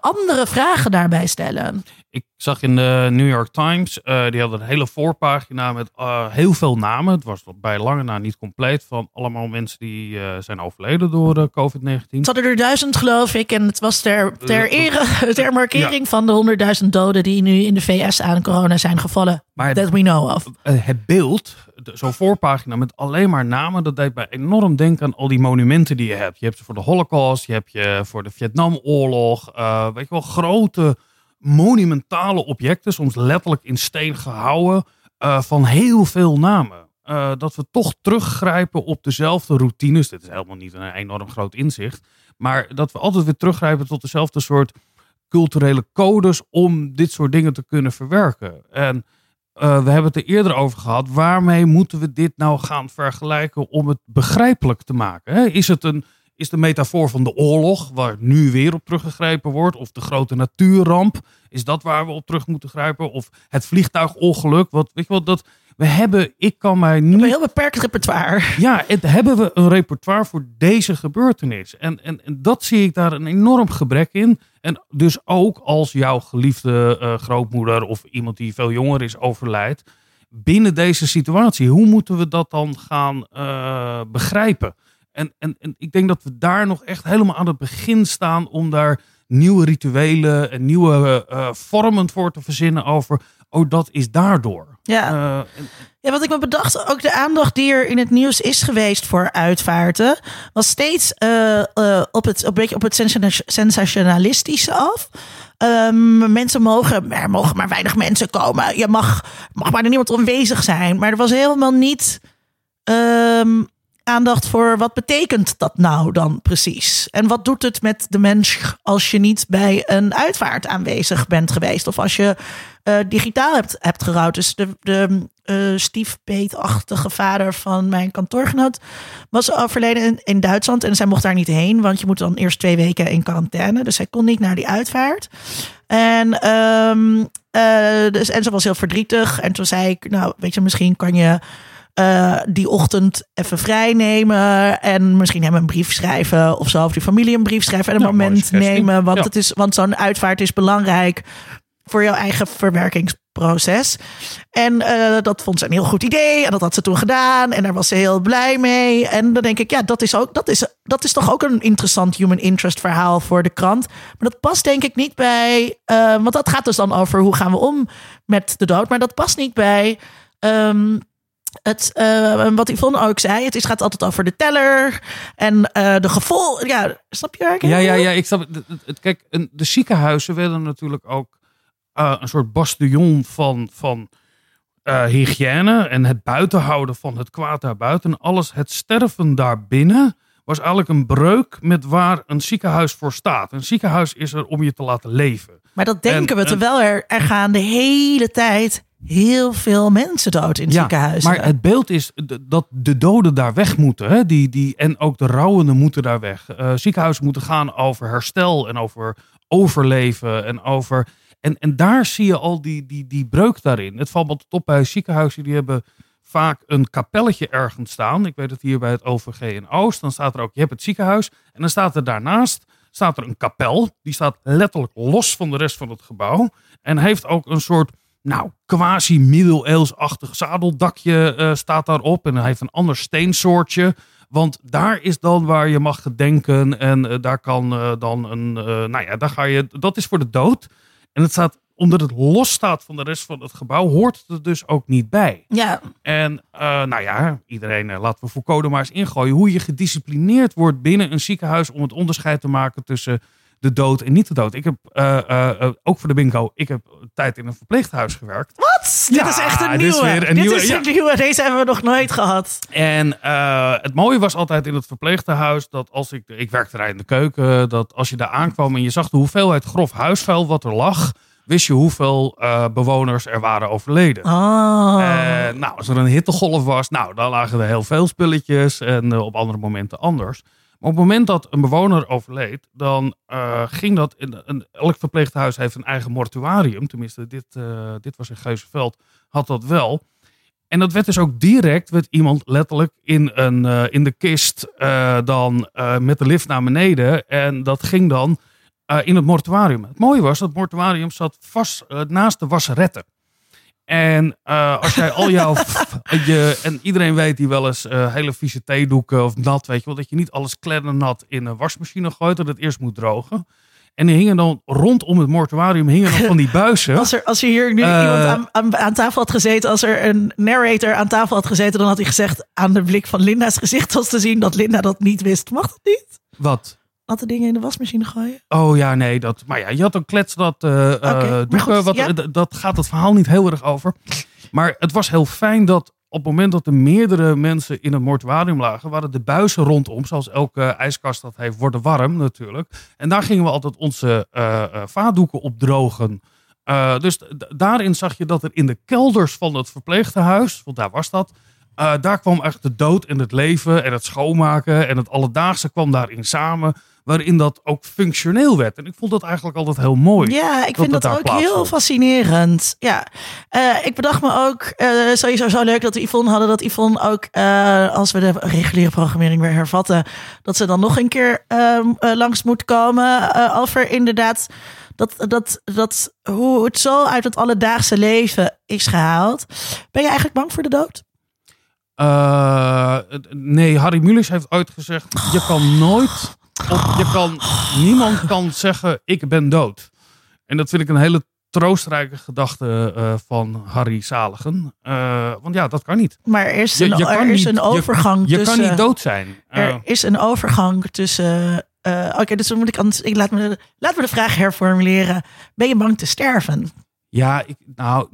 andere vragen daarbij stellen. Ik zag in de New York Times, eh, die hadden een hele voorpagina met eh, heel veel namen. Het was bij lange na niet compleet van allemaal mensen die eh, zijn overleden door eh, COVID-19. Het hadden er duizend, geloof ik. En het was ter, ter, ere, ter markering van de honderdduizend doden die nu in de VS aan corona zijn gevallen. Maar That we know of. Het beeld, zo'n voorpagina met alleen maar namen, dat deed mij enorm denken aan al die monumenten die je hebt. Je hebt ze voor de Holocaust, je hebt je voor de Vietnamoorlog, weet je wel, grote monumentale objecten, soms letterlijk in steen gehouden, eh, van heel veel namen. Eh, dat we toch teruggrijpen op dezelfde routines. Dit is helemaal niet een enorm groot inzicht. Maar dat we altijd weer teruggrijpen tot dezelfde soort culturele codes om dit soort dingen te kunnen verwerken. En eh, we hebben het er eerder over gehad. Waarmee moeten we dit nou gaan vergelijken om het begrijpelijk te maken? Is het een, is de metafoor van de oorlog, waar nu weer op teruggegrepen wordt? Of de grote natuurramp? Is dat waar we op terug moeten grijpen? Of het vliegtuigongeluk? Wat, weet je wat, dat, we hebben, ik kan mij Een niet heel beperkt repertoire. ja, het, hebben we een repertoire voor deze gebeurtenis? En, en, en dat zie ik daar een enorm gebrek in. En dus ook als jouw geliefde eh, grootmoeder of iemand die veel jonger is overlijdt. Binnen deze situatie, hoe moeten we dat dan gaan eh, begrijpen? En, en, en ik denk dat we daar nog echt helemaal aan het begin staan om daar nieuwe rituelen en nieuwe eh, vormen voor te verzinnen over. Oh, dat is daardoor. Ja. Eh, en- Ja, wat ik me bedacht, ook de aandacht die er in het nieuws is geweest voor uitvaarten, was steeds eh, eh, op het, een beetje op het sensationalistische af. Ehm, mensen mogen, er mogen maar weinig mensen komen. Je mag, mag maar er niemand aanwezig zijn. Maar er was helemaal niet ehm, aandacht voor wat betekent dat nou dan precies? En wat doet het met de mens als je niet bij een uitvaart aanwezig bent geweest? Of als je eh, digitaal hebt, hebt gerouwd. Dus de, de eh, stiefpeetachtige vader van mijn kantoorgenoot was overleden in, in Duitsland. En zij mocht daar niet heen, want je moet dan eerst twee weken in quarantaine. Dus zij kon niet naar die uitvaart. En, ehm, eh, dus, en ze was heel verdrietig. En toen zei ik, nou, weet je, misschien kan je eh, die ochtend even vrij nemen. En misschien hem een brief schrijven of zo. Of die familie een brief schrijven en een moment nemen. Want, Ja. het is, want zo'n uitvaart is belangrijk voor jouw eigen verwerkingsproces. En eh, dat vond ze een heel goed idee. En dat had ze toen gedaan. En daar was ze heel blij mee. En dan denk ik, ja, dat is, ook, dat is, dat is toch ook een interessant human interest verhaal voor de krant. Maar dat past denk ik niet bij. eh, want dat gaat dus dan over hoe gaan we om met de dood. Maar dat past niet bij. ehm, het, eh, wat Yvonne ook zei, het is, gaat altijd over de teller en eh, de gevolgen. Ja, snap je waar Ja, ja, ja. Ik snap, het. Kijk, de ziekenhuizen werden natuurlijk ook eh, een soort bastion van, van hygiëne en het buitenhouden van het kwaad daarbuiten. Alles, het sterven daarbinnen was eigenlijk een breuk met waar een ziekenhuis voor staat. Een ziekenhuis is er om je te laten leven. Maar dat denken En- we, terwijl er, er gaan de hele tijd heel veel mensen dood in ziekenhuizen. Maar het beeld is dat de doden daar weg moeten. Hè? Die, die, en ook de rouwenden moeten daar weg. Eh, ziekenhuizen moeten gaan over herstel en over overleven. En, over, en, en daar zie je al die, die, die breuk daarin. Het valt me altijd op bij ziekenhuizen. Die hebben vaak een kapelletje ergens staan. Ik weet het hier bij het OVG in Oost. Dan staat er ook, je hebt het ziekenhuis. En dan staat er daarnaast staat er een kapel. Die staat letterlijk los van de rest van het gebouw. En heeft ook een soort nou, quasi middeleeuwsachtig zadeldakje eh, staat daarop. En hij heeft een ander steensoortje. Want daar is dan waar je mag gedenken. En eh, daar kan eh, dan een. nou ja, daar ga je. Dat is voor de dood. En het staat. Omdat het los staat van de rest van het gebouw, hoort het er dus ook niet bij. ja, En nou ja, iedereen, laten we voor code maar eens ingooien. Hoe je gedisciplineerd wordt binnen een ziekenhuis om het onderscheid te maken tussen de dood en niet de dood. Ik heb eh, eh, eh, ook voor de bingo, ik heb een tijd in een verpleeghuis gewerkt. wat? Dit is echt een dit is nieuwe. weer een dit nieuwe, is ja. een nieuwe. Deze hebben we nog nooit gehad. En het mooie was altijd in het verpleeghuis dat als ik, ik werkte daar in de keuken, dat als je daar aankwam en je zag de hoeveelheid grof huisvuil wat er lag, wist je hoeveel bewoners er waren overleden. Oh. Nou, als er een hittegolf was, nou, dan lagen er heel veel spulletjes en op andere momenten anders. Maar op het moment dat een bewoner overleed, dan eh, ging dat. In, elk verpleeghuis heeft een eigen mortuarium. Tenminste, dit, eh, dit was in Geuzenveld, had dat wel. En dat werd dus ook direct, werd iemand letterlijk in, een, eh, in de kist dan met de lift naar beneden. En dat ging dan in het mortuarium. Het mooie was, dat mortuarium zat vast naast de wasseretten. En eh, als jij al jouw. je, en iedereen weet die wel eens eh, hele vieze theedoeken of nat, weet je wel, dat je niet alles nat in een wasmachine gooit, dat het eerst moet drogen. En die hingen dan rondom het mortuarium hingen dan van die buizen. Als er, als er hier nu Eh. iemand aan, aan, aan tafel had gezeten, als er een narrator aan tafel had gezeten, dan had hij gezegd aan de blik van Linda's gezicht was te zien dat Linda dat niet wist. Mag dat niet? Wat? Natte dingen in de wasmachine gooien? Oh ja, nee, dat. Maar ja, je had een klets dat. doeken, goed, wat, ja. dat gaat het verhaal niet heel erg over. Maar het was heel fijn dat op het moment dat er meerdere mensen in het mortuarium lagen, waren de buizen rondom, zoals elke ijskast dat heeft, worden warm natuurlijk. En daar gingen we altijd onze vaatdoeken op drogen. Dus daarin zag je dat er in de kelders van het verpleegtehuis, want daar was dat, eh, daar kwam echt de dood en het leven en het schoonmaken en het alledaagse kwam daarin samen. Waarin dat ook functioneel werd. En ik vond dat eigenlijk altijd heel mooi. Ja, ik dat vind dat ook heel fascinerend. Ja, Eh, ik bedacht me ook eh, sowieso zo leuk dat we Yvonne hadden. Dat Yvonne ook, als we de reguliere programmering weer hervatten, dat ze dan nog een keer ehm, eh, langs moet komen. over inderdaad dat, dat, dat hoe het zo uit het alledaagse leven is gehaald. Ben je eigenlijk bang voor de dood? Eh, nee, Harry Mulisch heeft ooit gezegd: je kan nooit, op, je kan, niemand kan zeggen ik ben dood. En dat vind ik een hele troostrijke gedachte eh, van Harry Zaligen. Eh, want ja, dat kan niet. Maar er is Je- een, je er is niet- een je- overgang Je tussen... kan niet dood zijn. Er is een overgang tussen. Oké, dus dan moet ik, anders, ik laat, me, laat me de vraag herformuleren. Ben je bang te sterven? Ja, ik, nou,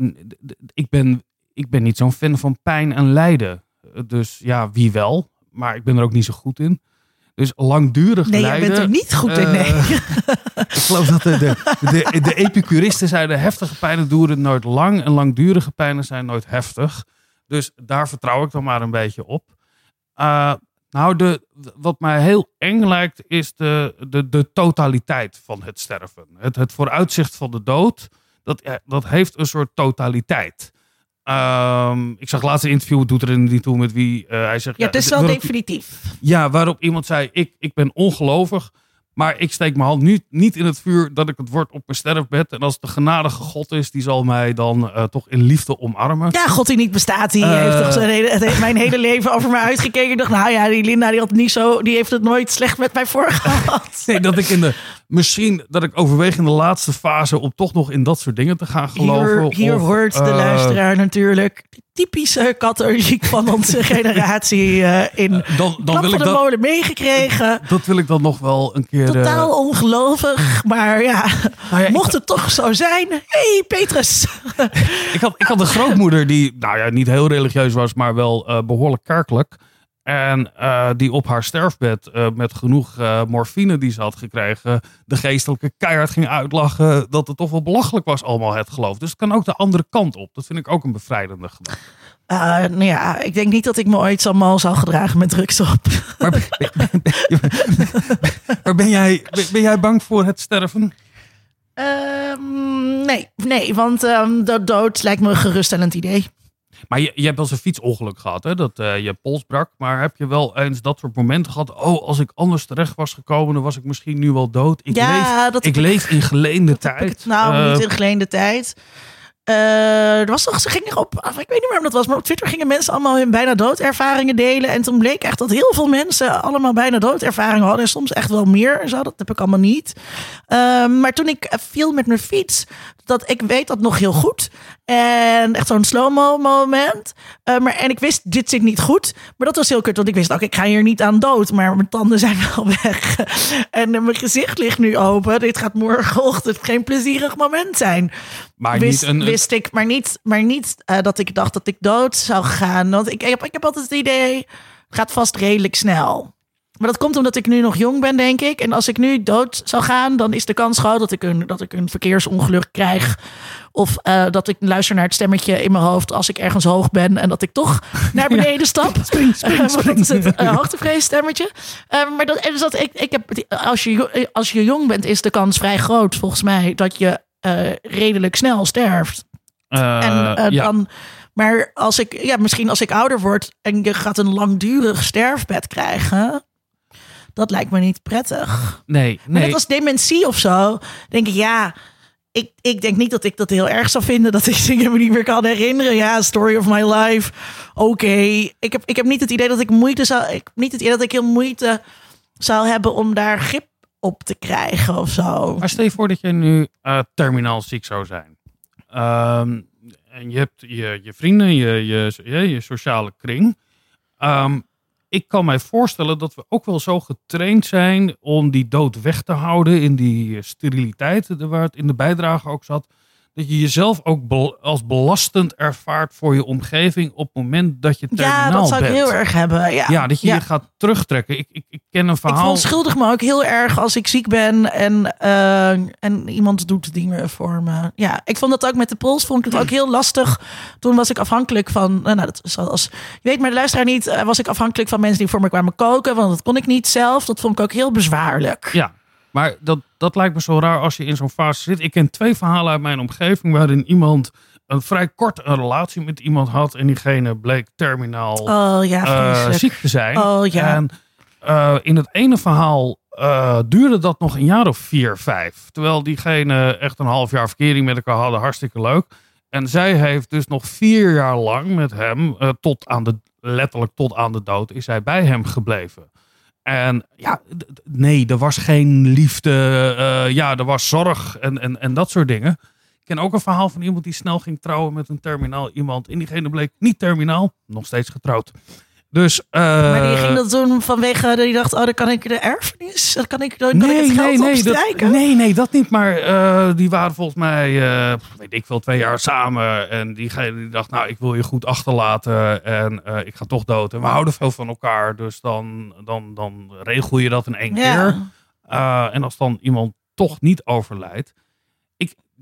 ik ben, ik ben niet zo'n fan van pijn en lijden. Eh, Dus ja, wie wel. Maar ik ben er ook niet zo goed in. Dus langdurig Nee, jij lijden. bent er niet goed in. eh, Nee. Ik geloof dat de, de, de, de epicuristen zeiden heftige pijnen duren nooit lang en langdurige pijnen zijn nooit heftig. Dus daar vertrouw ik dan maar een beetje op. Eh, nou, de, wat mij heel eng lijkt is de, de, de totaliteit van het sterven. Het, het vooruitzicht van de dood, dat, eh, dat heeft een soort totaliteit. Ehm, ik zag laatst een interview, doet er niet toe met wie eh, hij zegt. Ja, het is wel waarop- definitief. ja, waarop iemand zei: ik, ik ben ongelovig, maar ik steek mijn hand nu niet in het vuur dat ik het word op mijn sterfbed. En als het de genadige God is, die zal mij dan eh, toch in liefde omarmen. Ja, God die niet bestaat, die Eh. heeft toch zijn hele, het heeft mijn hele leven over me uitgekeken. Ik dacht, nou ja, die Linda die had niet zo, die heeft het nooit slecht met mij voorgehad. Nee, dat ik in de. Misschien dat ik overweeg in de laatste fase om toch nog in dat soort dingen te gaan geloven. Hier, hier of, hoort de eh, luisteraar natuurlijk typische katholiek van onze generatie eh, in Dan, dan klap wil ik de dat. molen meegekregen. Dat wil ik dan nog wel een keer. eh, Totaal ongelovig, maar ja, nou ja, mocht het toch zo zijn. hey, Petrus. Ik had, ik had een grootmoeder die, nou ja, niet heel religieus was, maar wel eh, behoorlijk kerkelijk. En eh, die op haar sterfbed eh, met genoeg eh, morfine die ze had gekregen, de geestelijke keihard ging uitlachen dat het toch wel belachelijk was allemaal het geloof. Dus het kan ook de andere kant op. Dat vind ik ook een bevrijdende gedachte. Nou ja, ik denk niet dat ik me ooit zo mal zal gedragen met drugs op. Maar ben, ben- ben- maar ben, jij, ben, ben jij bang voor het sterven? Ehm, nee, nee, want ehm, de dood lijkt me een geruststellend idee. Maar je, je hebt wel eens een fietsongeluk gehad, hè? dat eh, je pols brak. Maar heb je wel eens dat soort momenten gehad? Oh, als ik anders terecht was gekomen, dan was ik misschien nu wel dood. Ik ja, leef dat ik leef in geleende dat heb ik- tijd. nou, Eh, niet in geleende tijd. Eh, er was toch, ze gingen op, ik weet niet meer waarom dat was, maar op Twitter gingen mensen allemaal hun bijna doodervaringen delen. En toen bleek echt dat heel veel mensen allemaal bijna doodervaringen hadden. En soms echt wel meer en zo, dat heb ik allemaal niet. Ehm, maar toen ik eh, viel met mijn fiets, dat ik weet dat nog heel goed. En echt zo'n slow-mo moment. Eh, maar, en ik wist, dit zit niet goed. Maar dat was heel kut, want ik wist ook, ik ga hier niet aan dood. Maar mijn tanden zijn wel weg. en mijn gezicht ligt nu open. Dit gaat morgenochtend geen plezierig moment zijn. maar wist, niet een, een- wist ik, maar niet, maar niet eh, dat ik dacht dat ik dood zou gaan. Want ik, ik, heb, ik heb altijd het idee, het gaat vast redelijk snel. Maar dat komt omdat ik nu nog jong ben, denk ik. En als ik nu dood zou gaan, dan is de kans groot dat ik een, dat ik een verkeersongeluk krijg. Of eh, dat ik luister naar het stemmetje in mijn hoofd als ik ergens hoog ben. En dat ik toch naar beneden stap. Spring, spring, Want dat is spring. het uh, hoogtevreesstemmetje. Eh, maar dat, en dus dat ik, ik heb, als, je, als je jong bent, is de kans vrij groot, volgens mij, dat je eh, redelijk snel sterft. Eh, En eh, ja. dan, maar als ik, ja, misschien als ik ouder word en je gaat een langdurig sterfbed krijgen, dat lijkt me niet prettig. Nee, Maar nee. net als dementie of zo, denk ik, ja, ik, ik denk niet dat ik dat heel erg zou vinden dat ik dingen me niet meer kan herinneren. Ja, story of my life. Oké, ik, heb, ik heb niet het idee dat ik moeite zou, ik heb niet het idee dat ik heel moeite zou hebben om daar grip op te krijgen of zo. Maar stel je voor dat je nu eh, terminaal ziek zou zijn. Ehm, en je hebt je, je vrienden, je, je, je, je sociale kring. Ehm, ik kan mij voorstellen dat we ook wel zo getraind zijn om die dood weg te houden in die steriliteit waar het in de bijdrage ook zat. Dat je jezelf ook als belastend ervaart voor je omgeving op het moment dat je terminaal Ja, dat zou ik bent. heel erg hebben. Ja, Ja, dat je je gaat terugtrekken. Ik, ik, ik ken een Ik verhaal. verontschuldig me ook heel erg als ik ziek ben en, eh, en iemand doet dingen voor me. Ja, ik vond dat ook met de pols, vond ik het ook heel lastig. Toen was ik afhankelijk van, nou, nou dat is als, je weet maar de luisteraar niet, eh, was ik afhankelijk van mensen die voor me kwamen koken, want dat kon ik niet zelf. Dat vond ik ook heel bezwaarlijk. Ja, maar dat, dat lijkt me zo raar als je in zo'n fase zit. Ik ken twee verhalen uit mijn omgeving waarin iemand een vrij kort een relatie met iemand had en diegene bleek terminaal Oh ja, eh, ziek te zijn. Oh, ja. En eh, in het ene verhaal eh, duurde dat nog een jaar of vier, vijf. Terwijl diegene echt een half jaar verkering met elkaar hadden, hartstikke leuk. En zij heeft dus nog vier jaar lang met hem, tot aan de, letterlijk tot aan de dood, is zij bij hem gebleven. En ja, nee, er was geen liefde. eh, ja, er was zorg en, en, en dat soort dingen. Ik ken ook een verhaal van iemand die snel ging trouwen met een terminaal iemand. En diegene bleek niet terminaal, nog steeds getrouwd. Dus, eh, Maar die ging dat doen vanwege, dat die dacht, oh, dan kan ik de erfenis, dan kan ik, dan kan ik het geld dat, opstrijken. nee, nee, dat niet. Maar eh, die waren volgens mij, eh, weet ik veel, twee jaar samen. En diegene die dacht, nou, ik wil je goed achterlaten. En eh, ik ga toch dood. En we houden veel van elkaar. Dus dan, dan, dan regel je dat in één keer. Ja. Eh, en als dan iemand toch niet overlijdt.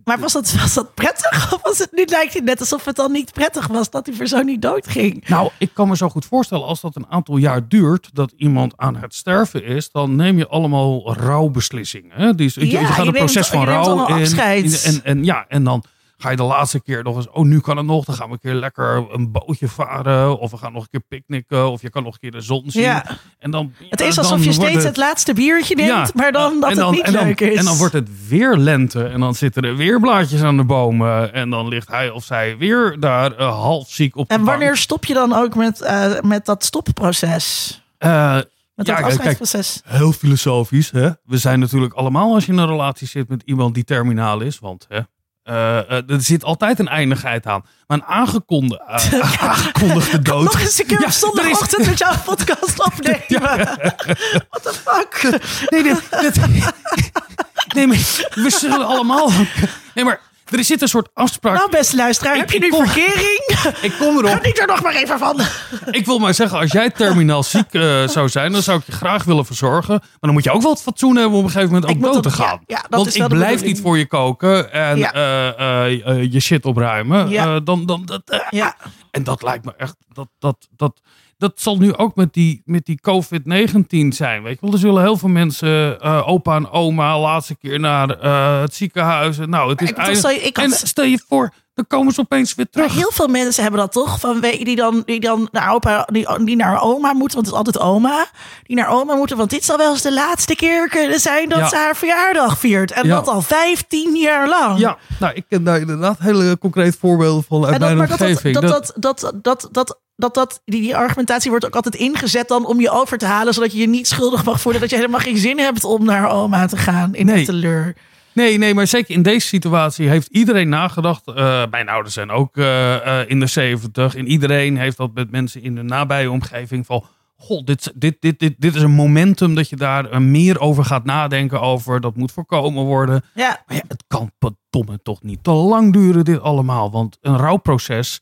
Maar was dat, was dat prettig? Of was het, nu lijkt het net alsof het dan niet prettig was dat die persoon niet doodging. Nou, ik kan me zo goed voorstellen als dat een aantal jaar duurt, dat iemand aan het sterven is, dan neem je allemaal rouwbeslissingen. Hè? Je, gaat je een neemt- proces van rouw afscheid. En, en ja, en dan ga je de laatste keer nog eens, oh nu kan het nog, dan gaan we een keer lekker een bootje varen, of we gaan nog een keer picknicken, of je kan nog een keer de zon zien. Ja. En dan, Het is alsof je steeds het- het laatste biertje neemt, Ja, maar dan dat het niet dan, leuk is. En dan wordt het weer lente en dan zitten er weer blaadjes aan de bomen en dan ligt hij of zij weer daar eh, half ziek op en bank. wanneer stop je dan ook met, eh, met dat stopproces? Eh, Met Ja, dat kijk, heel filosofisch. Hè? We zijn natuurlijk allemaal als je in een relatie zit met iemand die terminaal is. Want hè, er zit altijd een eindigheid aan. Maar een aangekondigde, eh, aangekondigde dood. Nog eens een keer Ja, op zondagochtend is- met jouw podcast opnemen. What the fuck? Nee, dit, dit- nee, maar we zullen allemaal... Nee, maar er zit een soort afspraak. Nou, beste luisteraar, heb je nu ik kom- verkering? ik kom erop. Geniet er nog maar even van. Ik wil maar zeggen, als jij terminaal ziek eh, zou zijn, dan zou ik je graag willen verzorgen. Maar dan moet je ook wel het fatsoen hebben om op een gegeven moment Ik ook dood te ja, gaan. ja, dat Want is ik blijf niet voor je koken en Ja. eh, eh, je shit opruimen. Dan, dan, dat, Ja. En dat lijkt me echt, dat, dat, dat, dat zal nu ook met die, met die COVID-19 zijn. Weet je wel, er zullen heel veel mensen, eh, opa en oma, laatste keer naar eh, het ziekenhuis. En Nou, het is Ik bedoel, eigenlijk- stel je- ik had- En stel je voor, dan komen ze opeens weer Maar terug. heel veel mensen hebben dat toch? Van, die, dan, die dan naar opa, die, die naar oma moeten, want het is altijd oma. Die naar oma moeten, want dit zal wel eens de laatste keer kunnen zijn dat Ja. ze haar verjaardag viert. En Ja. dat al 15 jaar lang. Ja, nou, ik ken daar inderdaad hele concreet voorbeelden van uit En dat, mijn maar dat, dat, dat, dat, dat, dat, dat, die, die argumentatie wordt ook altijd ingezet dan om je over te halen, zodat je je niet schuldig mag voelen dat je helemaal geen zin hebt om naar oma te gaan in Nee. de teleur. Nee, nee, maar zeker in deze situatie heeft iedereen nagedacht. Eh, mijn ouders zijn ook eh, eh, in de zeventig. En iedereen heeft dat met mensen in de nabije omgeving van... God, dit, dit, dit, dit, dit is een momentum dat je daar meer over gaat nadenken over. Dat moet voorkomen worden. Ja, Maar ja, het kan verdomme toch niet te lang duren dit allemaal. Want een rouwproces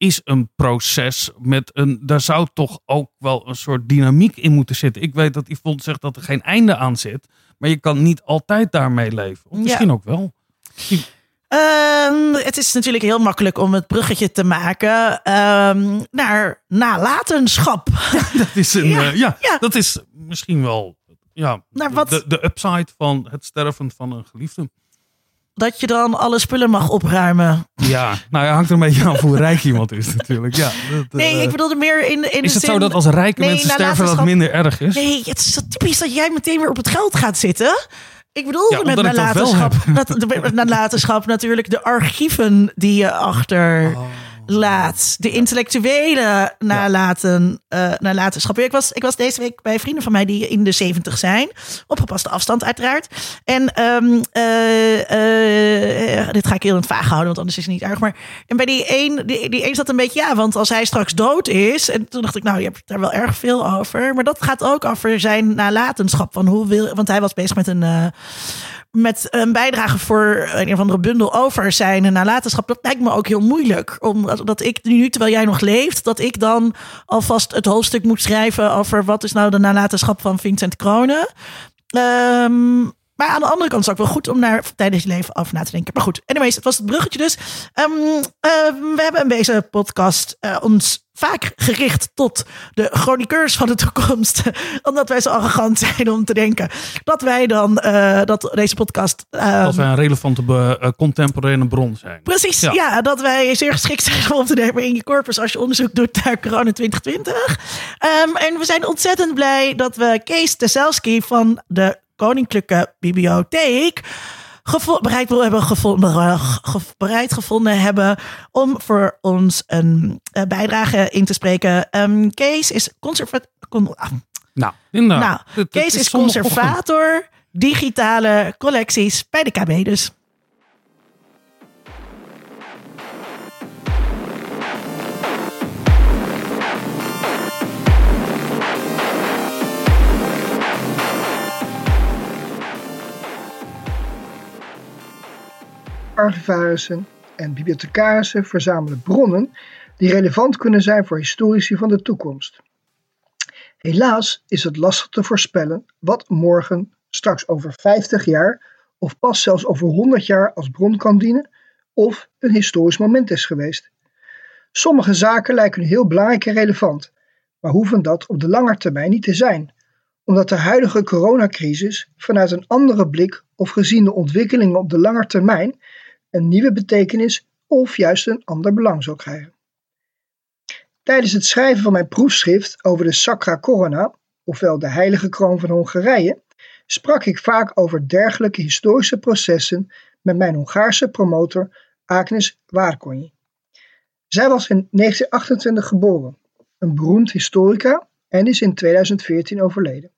is een proces met een. Daar zou toch ook wel een soort dynamiek in moeten zitten. Ik weet dat Yvonne zegt dat er geen einde aan zit. Maar je kan niet altijd daarmee leven. Of Ja. misschien ook wel. Ehm, het is natuurlijk heel makkelijk om het bruggetje te maken ehm, naar nalatenschap. Dat is een. Ja, eh, ja, ja. dat is misschien wel. Ja, Naar wat- De, de upside van het sterven van een geliefde. Dat je dan alle spullen mag opruimen. Ja, nou ja, hangt er een beetje aan hoe rijk iemand is natuurlijk. Ja, dat, Nee, eh, ik bedoelde meer in, in is de het zin... zo dat als rijke Nee, mensen sterven dat het minder erg is? Nee, het is zo typisch dat jij meteen weer op het geld gaat zitten. Ik bedoel Ja, met ik nalatenschap, de- met nalatenschap natuurlijk de archieven die je achter Oh. Laat. De intellectuele nalaten, eh, nalatenschap. Ik was, ik was deze week bij vrienden van mij die in de zeventig zijn. Op gepaste afstand uiteraard. En ehm, eh, eh, dit ga ik heel in het vaag houden, want anders is het niet erg. Maar en bij die een, die, die een zat een beetje, ja, want als hij straks dood is. En toen dacht ik, nou, je hebt daar wel erg veel over. Maar dat gaat ook over zijn nalatenschap. Van hoe wil, want hij was bezig met een. Met een bijdrage voor een of andere bundel over zijn nalatenschap. Dat lijkt me ook heel moeilijk. Omdat dat ik nu, terwijl jij nog leeft, dat ik dan alvast het hoofdstuk moet schrijven over wat is nou de nalatenschap van Vincent Kronen. Ehm, maar aan de andere kant is het ook wel goed om daar tijdens je leven over na te denken. Maar goed, anyways, het was het bruggetje dus. Ehm, eh, we hebben in deze podcast eh, ons vaak gericht tot de chroniqueurs van de toekomst. Omdat wij zo arrogant zijn om te denken dat wij dan, eh, dat deze podcast... ehm, Als wij een relevante eh, contemporaire bron zijn. Precies, Ja. ja. dat wij zeer geschikt zijn om te nemen in je corpus als je onderzoek doet naar corona 2020. Ehm, en we zijn ontzettend blij dat we Kees Teselski van de Koninklijke Bibliotheek gevo- bereid hebben gevonden, ge- bereid gevonden hebben om voor ons een eh, bijdrage in te spreken. Ehm, Kees is conservat. con- ah, Nou, nou, Kees is conservator digitale collecties bij de KB dus. Archivarissen en bibliothecarissen verzamelen bronnen die relevant kunnen zijn voor historici van de toekomst. Helaas is het lastig te voorspellen wat morgen, straks over 50 jaar of pas zelfs over 100 jaar als bron kan dienen of een historisch moment is geweest. Sommige zaken lijken heel belangrijk en relevant, maar hoeven dat op de lange termijn niet te zijn, omdat de huidige coronacrisis vanuit een andere blik of gezien de ontwikkelingen op de lange termijn een nieuwe betekenis of juist een ander belang zal krijgen. Tijdens het schrijven van mijn proefschrift over de Sacra Corona, ofwel de heilige kroon van Hongarije, sprak ik vaak over dergelijke historische processen met mijn Hongaarse promotor Agnes Várkonyi. Zij was in 1928 geboren, een beroemd historica en is in 2014 overleden.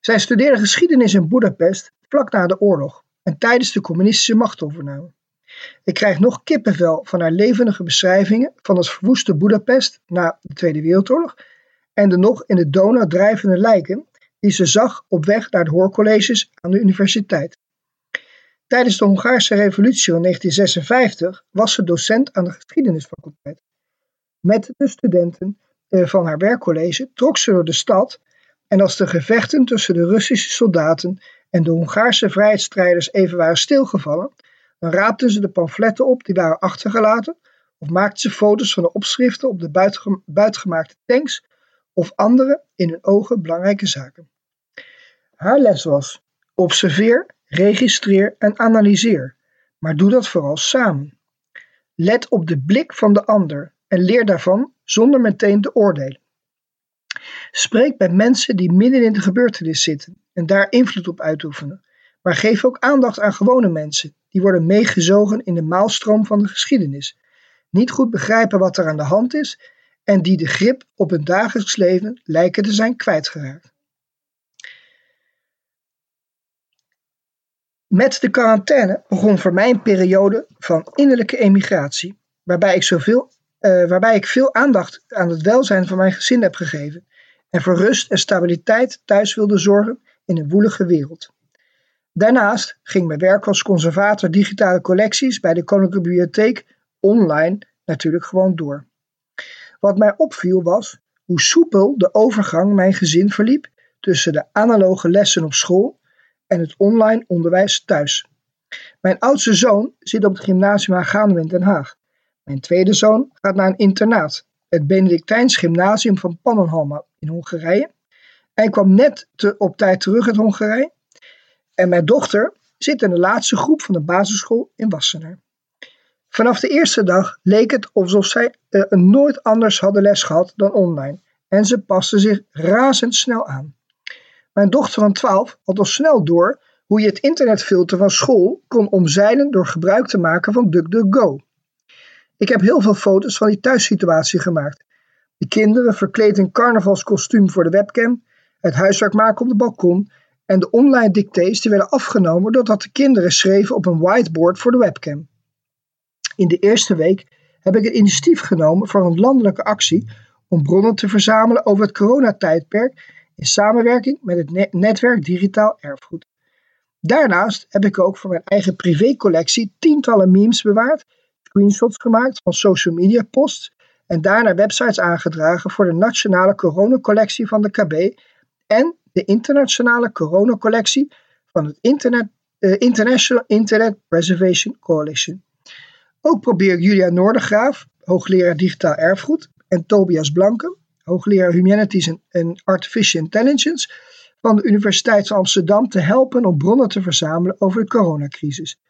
Zij studeerde geschiedenis in Budapest vlak na de oorlog en tijdens de communistische machtovername. Ik krijg nog kippenvel van haar levendige beschrijvingen van het verwoeste Budapest na de Tweede Wereldoorlog en de nog in de Donau drijvende lijken die ze zag op weg naar de hoorcolleges aan de universiteit. Tijdens de Hongaarse revolutie van 1956 was ze docent aan de geschiedenisfaculteit. Met de studenten eh, van haar werkcollege trok ze door de stad en als de gevechten tussen de Russische soldaten en de Hongaarse vrijheidsstrijders even waren stilgevallen, dan raapten ze de pamfletten op die waren achtergelaten of maakten ze foto's van de opschriften op de buitenge- buitgemaakte tanks of andere in hun ogen belangrijke zaken. Haar les was: observeer, registreer en analyseer, maar doe dat vooral samen. Let op de blik van de ander en leer daarvan zonder meteen te oordelen. Spreek bij mensen die midden in de gebeurtenis zitten en daar invloed op uitoefenen, maar geef ook aandacht aan gewone mensen. Die worden meegezogen in de maalstroom van de geschiedenis, niet goed begrijpen wat er aan de hand is en die de grip op hun dagelijks leven lijken te zijn kwijtgeraakt. Met de quarantaine begon voor mij een periode van innerlijke emigratie, waarbij ik, zoveel, eh, waarbij ik veel aandacht aan het welzijn van mijn gezin heb gegeven en voor rust en stabiliteit thuis wilde zorgen in een woelige wereld. Daarnaast ging mijn werk als conservator digitale collecties bij de Koninklijke Bibliotheek online natuurlijk gewoon door. Wat mij opviel was hoe soepel de overgang mijn gezin verliep tussen de analoge lessen op school en het online onderwijs thuis. Mijn oudste zoon zit op het gymnasium Haganum in Den Haag. Mijn tweede zoon gaat naar een internaat, het Benedictijns Gymnasium van Pannenhalma in Hongarije. Hij kwam net te, op tijd terug uit Hongarije. En mijn dochter zit in de laatste groep van de basisschool in Wassenaar. Vanaf de eerste dag leek het alsof zij uh, nooit anders hadden les gehad dan online. En ze paste zich razendsnel aan. Mijn dochter van 12 had al snel door hoe je het internetfilter van school kon omzeilen door gebruik te maken van DuckDuckGo. Ik heb heel veel foto's van die thuissituatie gemaakt. De kinderen verkleed in carnavalskostuum voor de webcam, het huiswerk maken op de balkon en de online dictées die werden afgenomen doordat de kinderen schreven op een whiteboard voor de webcam. In de eerste week heb ik het initiatief genomen voor een landelijke actie om bronnen te verzamelen over het coronatijdperk in samenwerking met het netwerk Digitaal Erfgoed. Daarnaast heb ik ook voor mijn eigen privécollectie tientallen memes bewaard, screenshots gemaakt van social media posts en daarna websites aangedragen voor de nationale coronacollectie van de KB en de internationale coronacollectie van het Internet, uh, International Internet Preservation Coalition. Ook probeer Julia Noordergraaf, hoogleraar digitaal erfgoed, en Tobias Blanke, hoogleraar Humanities en Artificial Intelligence van de Universiteit van Amsterdam te helpen om bronnen te verzamelen over de coronacrisis.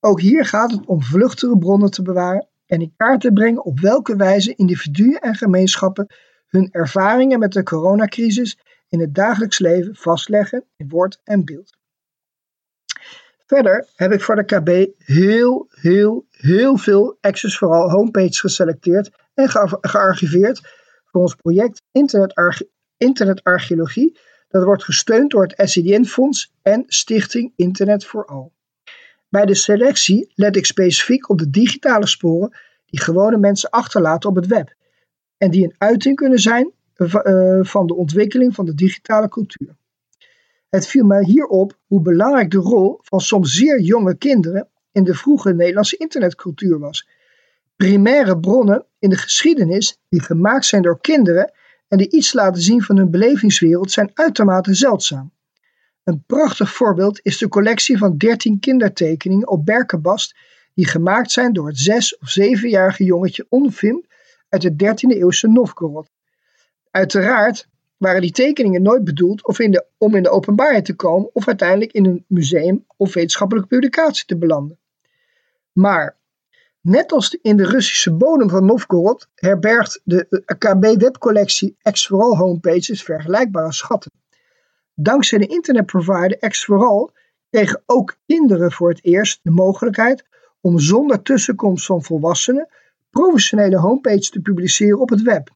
Ook hier gaat het om vluchtige bronnen te bewaren en in kaart te brengen op welke wijze individuen en gemeenschappen hun ervaringen met de coronacrisis in het dagelijks leven vastleggen in woord en beeld. Verder heb ik voor de KB heel, heel, heel veel Access vooral homepages geselecteerd en gearchiveerd voor ons project Internetarcheologie. Dat wordt gesteund door het SCDN-fonds en Stichting Internet voor Al. Bij de selectie let ik specifiek op de digitale sporen die gewone mensen achterlaten op het web en die een uiting kunnen zijn eh, van de ontwikkeling van de digitale cultuur. Het viel mij hier op hoe belangrijk de rol van soms zeer jonge kinderen in de vroege Nederlandse internetcultuur was. Primaire bronnen in de geschiedenis die gemaakt zijn door kinderen en die iets laten zien van hun belevingswereld zijn uitermate zeldzaam. Een prachtig voorbeeld is de collectie van 13 kindertekeningen op berkenbast die gemaakt zijn door het zes- of zevenjarige jongetje Onfim uit de 13e eeuwse Novgorod. Uiteraard waren die tekeningen nooit bedoeld of in de, om in de openbaarheid te komen of uiteindelijk in een museum of wetenschappelijke publicatie te belanden. Maar net als in de Russische bodem van Novgorod herbergt de KB-webcollectie X4All homepages vergelijkbare schatten. Dankzij de internetprovider X4All kregen ook kinderen voor het eerst de mogelijkheid om zonder tussenkomst van volwassenen professionele homepages te publiceren op het web.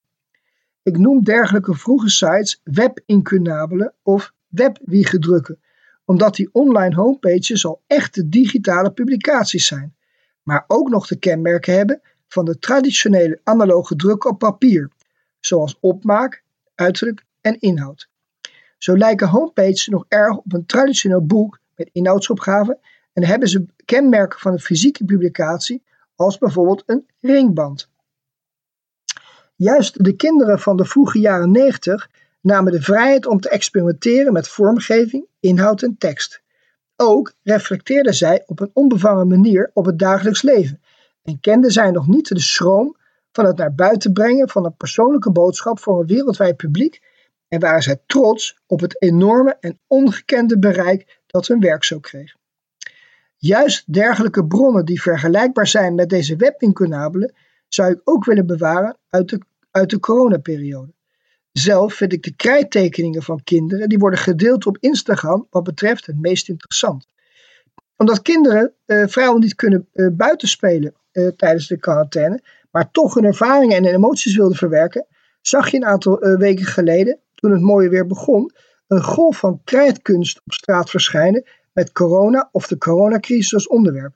Ik noem dergelijke vroege sites webincunabelen of webwiegedrukken, omdat die online homepages al echte digitale publicaties zijn, maar ook nog de kenmerken hebben van de traditionele analoge druk op papier, zoals opmaak, uiterlijk en inhoud. Zo lijken homepages nog erg op een traditioneel boek met inhoudsopgaven en hebben ze kenmerken van een fysieke publicatie, als bijvoorbeeld een ringband. Juist de kinderen van de vroege jaren 90 namen de vrijheid om te experimenteren met vormgeving, inhoud en tekst. Ook reflecteerden zij op een onbevangen manier op het dagelijks leven en kenden zij nog niet de schroom van het naar buiten brengen van een persoonlijke boodschap voor een wereldwijd publiek en waren zij trots op het enorme en ongekende bereik dat hun werk zo kreeg. Juist dergelijke bronnen die vergelijkbaar zijn met deze webincunabelen zou ik ook willen bewaren uit de uit de coronaperiode. Zelf vind ik de krijttekeningen van kinderen die worden gedeeld op Instagram wat betreft het meest interessant. Omdat kinderen uh, vrijwel niet kunnen uh, buitenspelen uh, tijdens de quarantaine, maar toch hun ervaringen en emoties wilden verwerken, zag je een aantal weken geleden, toen het mooie weer begon, een golf van krijtkunst op straat verschijnen met corona of de coronacrisis als onderwerp.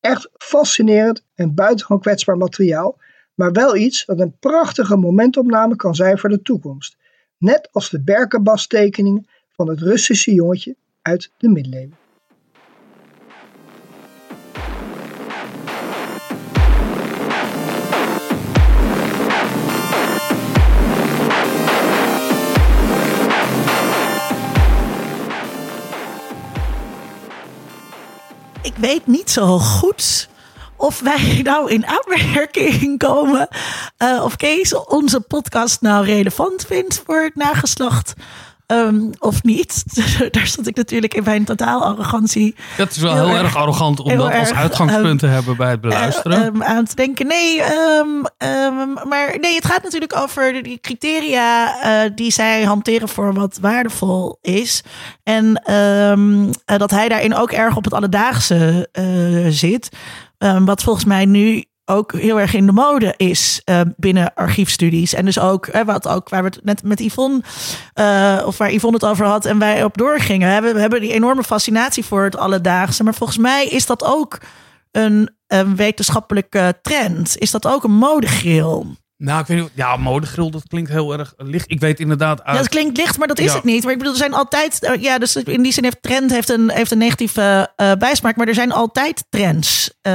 Echt fascinerend en buitengewoon kwetsbaar materiaal maar wel iets dat een prachtige momentopname kan zijn voor de toekomst. Net als de berkenbastekeningen van het Russische jongetje uit de middeleeuwen. Weet niet zo goed of wij nou in aanmerking komen. eh, of Kees onze podcast nou relevant vindt voor het nageslacht. Ehm, of niet. Daar zat ik natuurlijk in mijn totaal arrogantie Dat is wel Heel heel, erg- erg arrogant om dat als uitgangspunt te hebben bij het beluisteren. eh, ehm, aan te denken. Nee, ehm, ehm, maar nee, het gaat natuurlijk over die criteria eh, die zij hanteren voor wat waardevol is. En ehm, eh, dat hij daarin ook erg op het alledaagse zit. Ehm, wat volgens mij nu ook heel erg in de mode is eh, binnen archiefstudies. En dus ook, eh, wat ook waar we het net met Yvonne, eh, of waar Yvonne het over had en wij op doorgingen. Hebben, we hebben die enorme fascinatie voor het alledaagse. Maar volgens mij is dat ook een, een wetenschappelijke trend. Is dat ook een modegril? Nou, ik weet niet. Ja, modegril, dat klinkt heel erg licht. Ik weet inderdaad uit. Ja, dat klinkt licht, maar dat is Ja. het niet. Maar ik bedoel, er zijn altijd. eh, Ja, dus in die zin heeft trend heeft een, heeft een negatieve eh, bijsmaak. Maar er zijn altijd trends. Eh,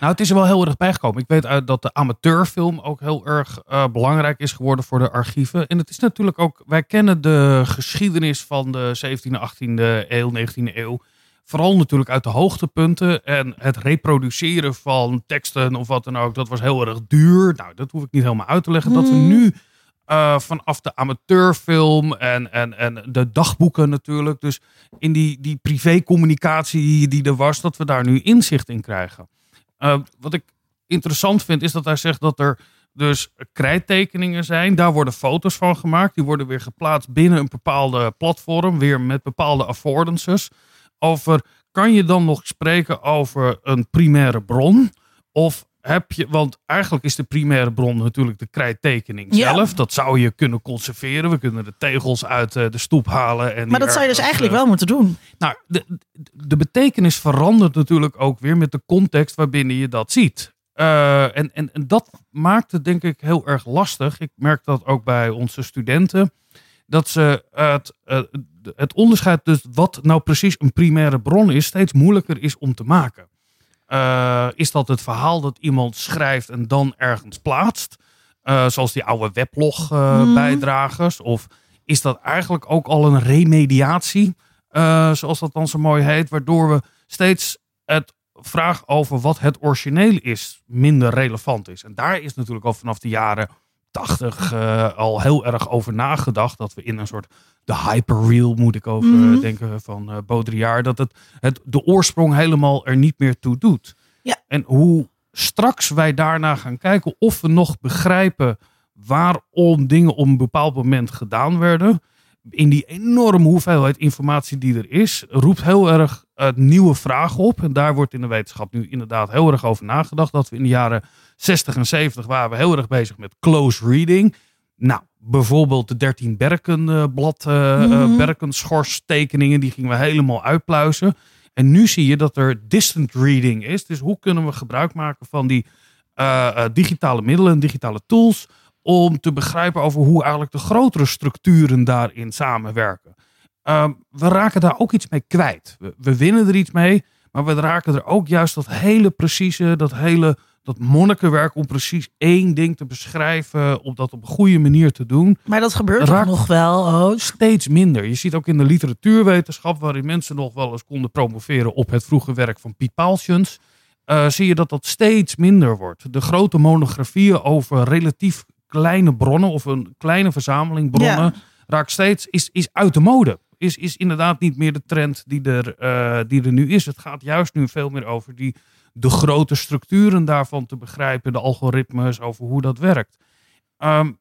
Nou, het is er wel heel erg bijgekomen. Ik weet uit dat de amateurfilm ook heel erg belangrijk is geworden voor de archieven. En het is natuurlijk ook, wij kennen de geschiedenis van de 17e, 18e eeuw, 19e eeuw. Vooral natuurlijk uit de hoogtepunten. En het reproduceren van teksten of wat dan ook, dat was heel erg duur. Nou, dat hoef ik niet helemaal uit te leggen. Dat we nu eh, vanaf de amateurfilm en, en, en de dagboeken natuurlijk. Dus in die, die privécommunicatie die er was, dat we daar nu inzicht in krijgen. Uh, wat ik interessant vind, is dat hij zegt dat er dus krijttekeningen zijn. Daar worden foto's van gemaakt. Die worden weer geplaatst binnen een bepaalde platform. Weer met bepaalde affordances. Over, kan je dan nog spreken over een primaire bron? Of heb je, want eigenlijk is de primaire bron natuurlijk de krijttekening Ja. zelf. Dat zou je kunnen conserveren. We kunnen de tegels uit eh, de stoep halen. En maar dat zou je dus eigenlijk eh, wel moeten doen. nou, de, de betekenis verandert natuurlijk ook weer met de context waarbinnen je dat ziet. Eh, en, en, en dat maakt het denk ik heel erg lastig. Ik merk dat ook bij onze studenten. Dat ze het, het onderscheid dus wat nou precies een primaire bron is, steeds moeilijker is om te maken. Eh, is dat het verhaal dat iemand schrijft en dan ergens plaatst? Eh, zoals die oude weblog eh, Mhm. bijdragers? Of is dat eigenlijk ook al een remediatie? zoals dat dan zo mooi heet, waardoor we steeds het vraag over wat het origineel is minder relevant is. En daar is natuurlijk al vanaf de jaren 80 eh, al heel erg over nagedacht dat we in een soort de hyperreal moet ik over Mhm. denken van eh Baudrillard dat het, het de oorsprong helemaal er niet meer toe doet. Ja. En hoe straks wij daarna gaan kijken of we nog begrijpen waarom dingen op een bepaald moment gedaan werden. In die enorme hoeveelheid informatie die er is, roept heel erg eh, nieuwe vragen op. En daar wordt in de wetenschap nu inderdaad heel erg over nagedacht. Dat we in de jaren 60 en 70 waren we heel erg bezig met close reading. Nou, bijvoorbeeld de 13 Berken eh, blad, eh eh, Mhm. Berkenschorstekeningen, die gingen we helemaal uitpluizen. En nu zie je dat er distant reading is. Dus hoe kunnen we gebruik maken van die digitale middelen, digitale tools, om te begrijpen over hoe eigenlijk de grotere structuren daarin samenwerken. Ehm, we raken daar ook iets mee kwijt. We, we winnen er iets mee, maar we raken er ook juist dat hele precieze, dat hele dat monnikenwerk om precies één ding te beschrijven, om dat op een goede manier te doen Maar dat gebeurt Raak- toch nog wel steeds minder. Je ziet ook in de literatuurwetenschap, waarin mensen nog wel eens konden promoveren op het vroege werk van Piet Paaltjens, eh, zie je dat dat steeds minder wordt. De grote monografieën over relatief kleine bronnen of een kleine verzameling bronnen Ja. raakt steeds, is, is uit de mode. Is, is inderdaad niet meer de trend die er, eh, die er nu is. Het gaat juist nu veel meer over die, de grote structuren daarvan te begrijpen, de algoritmes, over hoe dat werkt. Ehm,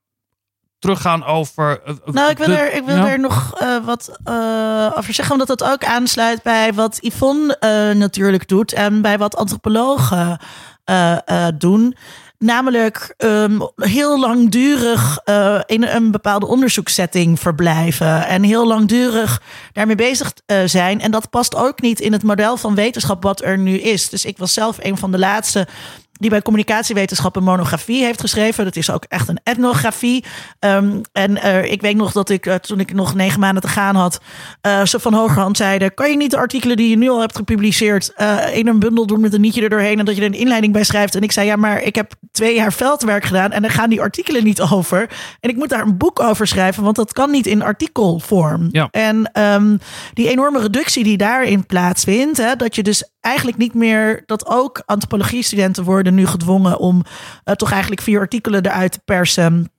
teruggaan over. eh, Nou, ik wil de- er, ik wil ja. er nog eh, wat eh, over zeggen, omdat dat ook aansluit bij wat Yvonne eh, natuurlijk doet en bij wat antropologen eh, eh, doen. Namelijk ehm, heel langdurig eh, in een bepaalde onderzoekssetting verblijven. En heel langdurig daarmee bezig eh, zijn. En dat past ook niet in het model van wetenschap wat er nu is. Dus ik was zelf een van de laatste die bij communicatiewetenschap een monografie heeft geschreven. Dat is ook echt een etnografie. Ehm, en eh, ik weet nog dat ik, toen ik nog negen maanden te gaan had, eh, ze van hogerhand zeiden: Kan je niet de artikelen die je nu al hebt gepubliceerd in een bundel doen met een nietje er doorheen en dat je er een inleiding bij schrijft? En ik zei: Ja, maar ik heb twee jaar veldwerk gedaan en dan gaan die artikelen niet over. En ik moet daar een boek over schrijven, want dat kan niet in artikelvorm. Ja. En ehm, die enorme reductie die daarin plaatsvindt, hè, dat je dus eigenlijk niet meer, dat ook antropologie-studenten worden nu gedwongen om eh, toch eigenlijk vier artikelen eruit te persen.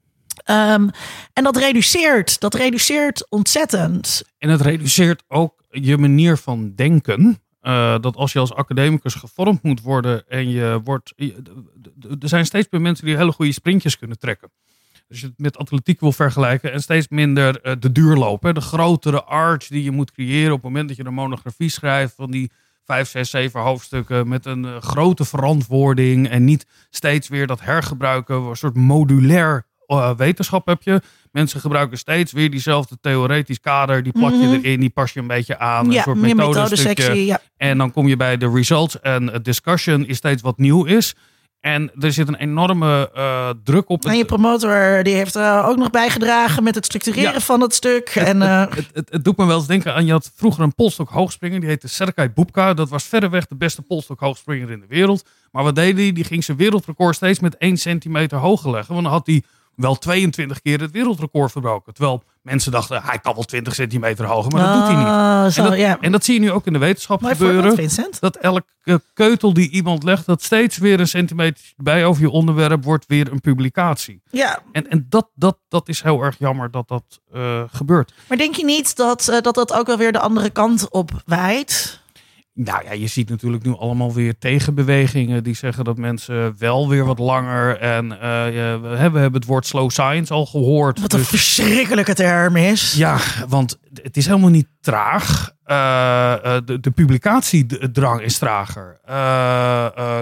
Ehm, en dat reduceert, dat reduceert ontzettend. En het reduceert ook je manier van denken. Uh, dat als je als academicus gevormd moet worden en je wordt. er zijn steeds meer mensen die hele goede sprintjes kunnen trekken. Als je het met atletiek wil vergelijken en steeds minder eh, de duur lopen. De grotere arch die je moet creëren op het moment dat je een monografie schrijft van die vijf, zes, zeven hoofdstukken met een eh, grote verantwoording en niet steeds weer dat hergebruiken, een soort modulair eh, wetenschap heb je. Mensen gebruiken steeds weer diezelfde theoretisch kader, die plak je Mhm. erin, die pas je een beetje aan, een ja, soort meer methodestukje. methodesectie. Ja. En dan kom je bij de results en het discussion is steeds wat nieuw is. En er zit een enorme eh, druk op. En je promotor die heeft er ook nog bijgedragen met het structureren Ja. van het stuk. En, eh, het, het, het doet me wel eens denken aan, je had vroeger een polstok hoogspringer, die heette Sergei Bubka. Dat was verreweg de beste polstok hoogspringer in de wereld. Maar wat deed hij? Die ging zijn wereldrecord steeds met 1 centimeter hoger leggen. Want dan had hij wel 22 keer het wereldrecord verbroken. Terwijl mensen dachten, hij kan wel 20 centimeter hoger, maar dat doet hij niet. ah, Zo, En dat, ja. en dat zie je nu ook in de wetenschap Mooi gebeuren. Vincent. Dat elke keutel die iemand legt, dat steeds weer een centimeter bij over je onderwerp wordt weer een publicatie. Ja, En, en dat, dat, dat is heel erg jammer dat dat eh, gebeurt. maar denk je niet dat, eh, dat dat ook wel weer de andere kant op waait? Nou ja, je ziet natuurlijk nu allemaal weer tegenbewegingen die zeggen dat mensen wel weer wat langer. En eh, we, hebben, het woord slow science al gehoord. Wat een Dus- verschrikkelijke term is. ja, want het is helemaal niet traag. Eh, eh, de, de publicatiedrang is trager.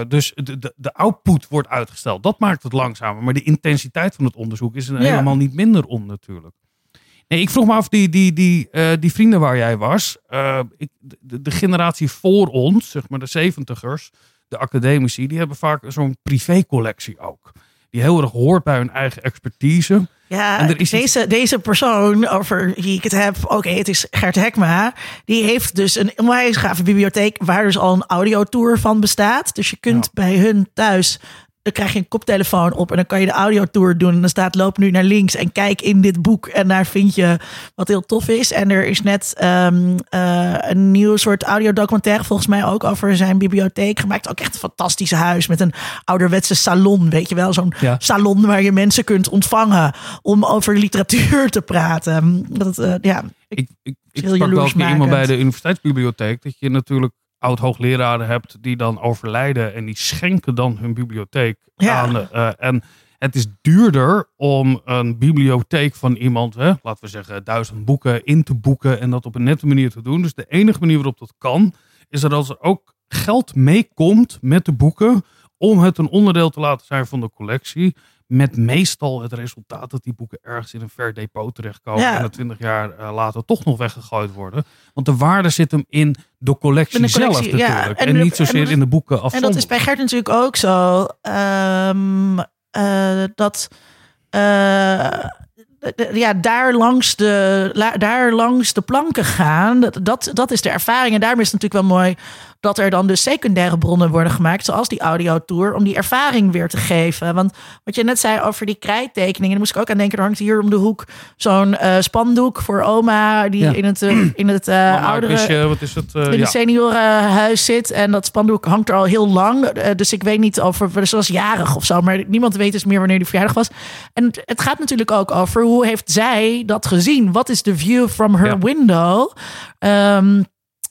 Dus de, de, de output wordt uitgesteld. Dat maakt het langzamer. Maar de intensiteit van het onderzoek is er Ja. helemaal niet minder om natuurlijk. Nee, ik vroeg me af, die, die, die, eh, die vrienden waar jij was. eh, ik, de, de generatie voor ons, zeg maar de zeventigers, de academici, die hebben vaak zo'n privécollectie ook. Die heel erg hoort bij hun eigen expertise. Ja, En er is deze, deze persoon over wie ik het heb, oké, het is Gert Hekma. Die heeft dus een onwijs gave bibliotheek waar dus al een audiotour van bestaat. Dus je kunt Ja. bij hun thuis, dan krijg je een koptelefoon op en dan kan je de audiotour doen. En dan staat loop nu naar links en kijk in dit boek. En daar vind je wat heel tof is. En er is net ehm, eh, een nieuw soort audiodocumentaire volgens mij ook over zijn bibliotheek gemaakt. Ook echt een fantastisch huis met een ouderwetse salon, weet je wel. Zo'n Ja. salon waar je mensen kunt ontvangen om over literatuur te praten. Dat, eh, ja, ik, Ik, ik, ik sprak wel iemand bij de universiteitsbibliotheek. Dat je natuurlijk oud-hoogleraren hebt die dan overlijden. En die schenken dan hun bibliotheek Ja. aan. eh, en het is duurder om een bibliotheek van iemand, hè, laten we zeggen duizend boeken, in te boeken. En dat op een nette manier te doen. Dus de enige manier waarop dat kan, is dat als er ook geld meekomt met de boeken. Om het een onderdeel te laten zijn van de collectie. Met meestal het resultaat dat die boeken ergens in een ver depot terechtkomen. Ja. En dat twintig jaar eh, later toch nog weggegooid worden. Want de waarde zit hem in de collectie, In de collectie, zelf ja. natuurlijk. En niet zozeer en- in de boeken en dat is bij Gert natuurlijk ook zo. Ehm, eh, dat eh, ja, daar, langs de, daar langs de planken gaan, dat, dat, dat is de ervaring. En daarom is het natuurlijk wel mooi dat er dan dus secundaire bronnen worden gemaakt, zoals die audiotour, om die ervaring weer te geven. Want wat je net zei over die krijttekeningen, daar moest ik ook aan denken. Er hangt hier om de hoek zo'n eh, spandoek voor oma die Ja. in het, eh, in het eh, oudere wat is het? eh, in ja. het seniorenhuis zit. En dat spandoek hangt er al heel lang. Dus ik weet niet over, dus ze was jarig of zo. Maar niemand weet dus meer wanneer die verjaardag was. En het- het gaat natuurlijk ook over hoe heeft zij dat gezien? Wat is de view from her Ja. window? Ehm,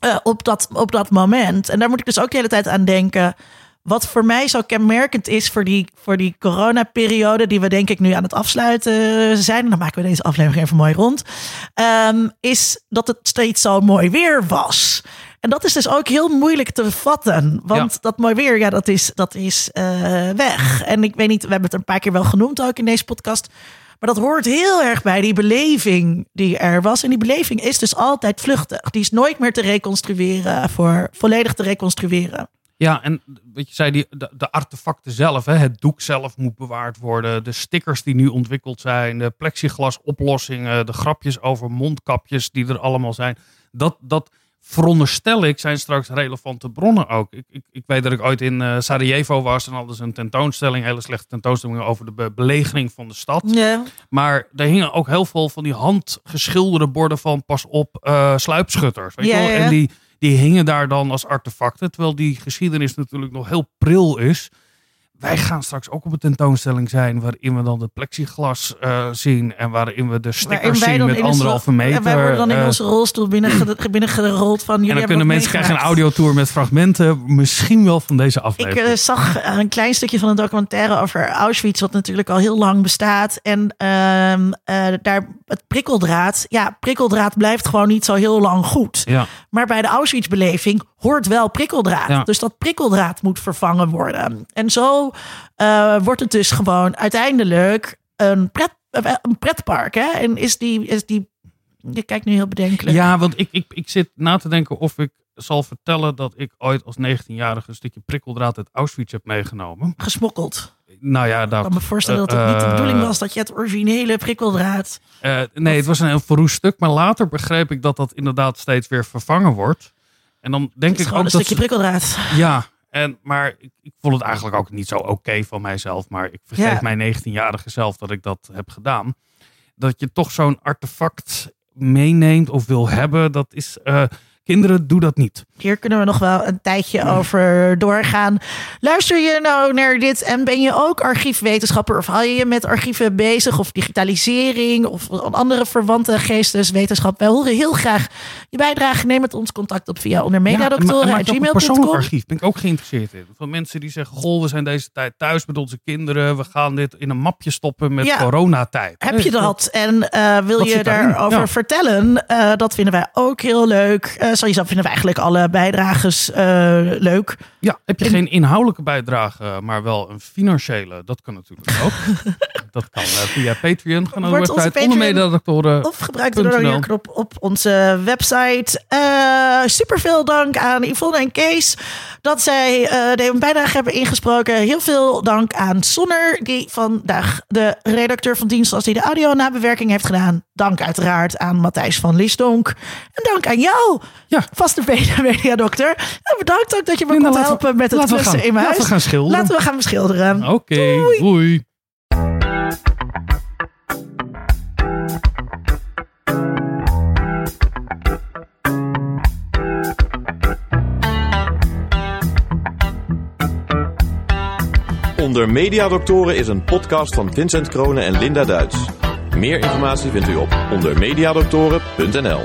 eh, op, dat, op dat moment. En daar moet ik dus ook de hele tijd aan denken. Wat voor mij zo kenmerkend is voor die, voor die coronaperiode, die we denk ik nu aan het afsluiten zijn. En dan maken we deze aflevering even mooi rond. ehm, is dat het steeds zo mooi weer was. En dat is dus ook heel moeilijk te vatten. Want Ja. dat mooi weer, ja, dat is, dat is eh, weg. En ik weet niet, we hebben het een paar keer wel genoemd ook in deze podcast. Maar dat hoort heel erg bij die beleving die er was. En die beleving is dus altijd vluchtig. Die is nooit meer te reconstrueren, voor volledig te reconstrueren. Ja, en wat je zei, die, de, artefacten zelf, hè, het doek zelf moet bewaard worden. De stickers die nu ontwikkeld zijn, de plexiglas oplossingen, de grapjes over mondkapjes die er allemaal zijn. Dat, dat veronderstel ik, zijn straks relevante bronnen ook. Ik, ik, ik weet dat ik ooit in eh, Sarajevo was en hadden ze een tentoonstelling, hele slechte tentoonstelling over de be- belegering van de stad. Maar er hingen ook heel veel van die handgeschilderde borden van pas op eh, sluipschutters. Weet wel? En die, die hingen daar dan als artefacten. Terwijl die geschiedenis natuurlijk nog heel pril is. Wij gaan straks ook op een tentoonstelling zijn waarin we dan de plexiglas eh, zien. En waarin we de stickers zien met anderhalve meter. En wij worden dan in eh, onze rolstoel binnen, binnengerold van jullie en dan kunnen mensen krijgen een audiotour met fragmenten. Misschien wel van deze Ik aflevering. eh, zag eh, een klein stukje van een documentaire over Auschwitz, wat natuurlijk al heel lang bestaat. En ehm, eh, daar het prikkeldraad. Ja, prikkeldraad blijft gewoon niet zo heel lang goed. ja. Maar bij de Auschwitz-beleving hoort wel prikkeldraad. Ja. Dus dat prikkeldraad moet vervangen worden. En zo eh, wordt het dus gewoon uiteindelijk een, pret, eh, een pretpark. Hè? En is die, is die. Je kijkt nu heel bedenkelijk. Ja, want ik, ik, ik zit na te denken of ik zal vertellen dat ik ooit als 19-jarige een stukje prikkeldraad uit Auschwitz heb meegenomen. Gesmokkeld. Nou ja, Ik dat. kan me voorstellen dat het niet de eh, bedoeling was dat je het originele prikkeldraad. eh, nee, het was een heel verroest stuk, maar later begreep ik dat dat inderdaad steeds weer vervangen wordt. En dan denk ik gewoon ook een dat. stukje prikkeldraad. Ja, en, maar ik, ik vond het eigenlijk ook niet zo oké van mijzelf. Maar ik vergeef Ja. mijn 19-jarige zelf dat ik dat heb gedaan. Dat je toch zo'n artefact meeneemt of wil hebben, dat is. eh, kinderen, doe dat niet. Hier kunnen we nog wel een tijdje over doorgaan. Luister je nou naar dit en ben je ook archiefwetenschapper of hou je je met archieven bezig of digitalisering of andere verwante geesteswetenschap? Wij horen heel graag je bijdrage. Neem met ons contact op via Ja, ook een persoonlijk archief. Ben ik ook geïnteresseerd in. Van mensen die zeggen: Goh, we zijn deze tijd thuis met onze kinderen. We gaan dit in een mapje stoppen met Ja. coronatijd. Heb je dat en eh, wil Wat je daarover Ja. vertellen? Eh, dat vinden wij ook heel leuk. Eh sowieso vinden wij eigenlijk alle bijdrages eh, leuk. Ja, heb je geen inhoudelijke bijdrage, maar wel een financiële? Dat kan natuurlijk ook. dat kan eh, via Patreon. Ga naar de Wordt onze website Patreon-. Of gebruik de .nl. doneerknop op onze website. Eh super veel dank aan Yvonne en Kees dat zij eh de bijdrage hebben ingesproken. Heel veel dank aan Sonner, die vandaag de redacteur van dienst was, die de audio-nabewerking heeft gedaan. Dank uiteraard aan Matthijs van Lisdonk. En dank aan jou, Ja. vaste mediadokter. En bedankt ook dat je me kon we- helpen met het laten we klussen gaan- in mijn laten we huis. gaan schilderen. Laten we gaan beschilderen. Oké, Doei. doei. Onder Mediadoktoren is een podcast van Vincent Kroonen en Linda Duits. Meer informatie vindt u op ondermediadoktoren.nl.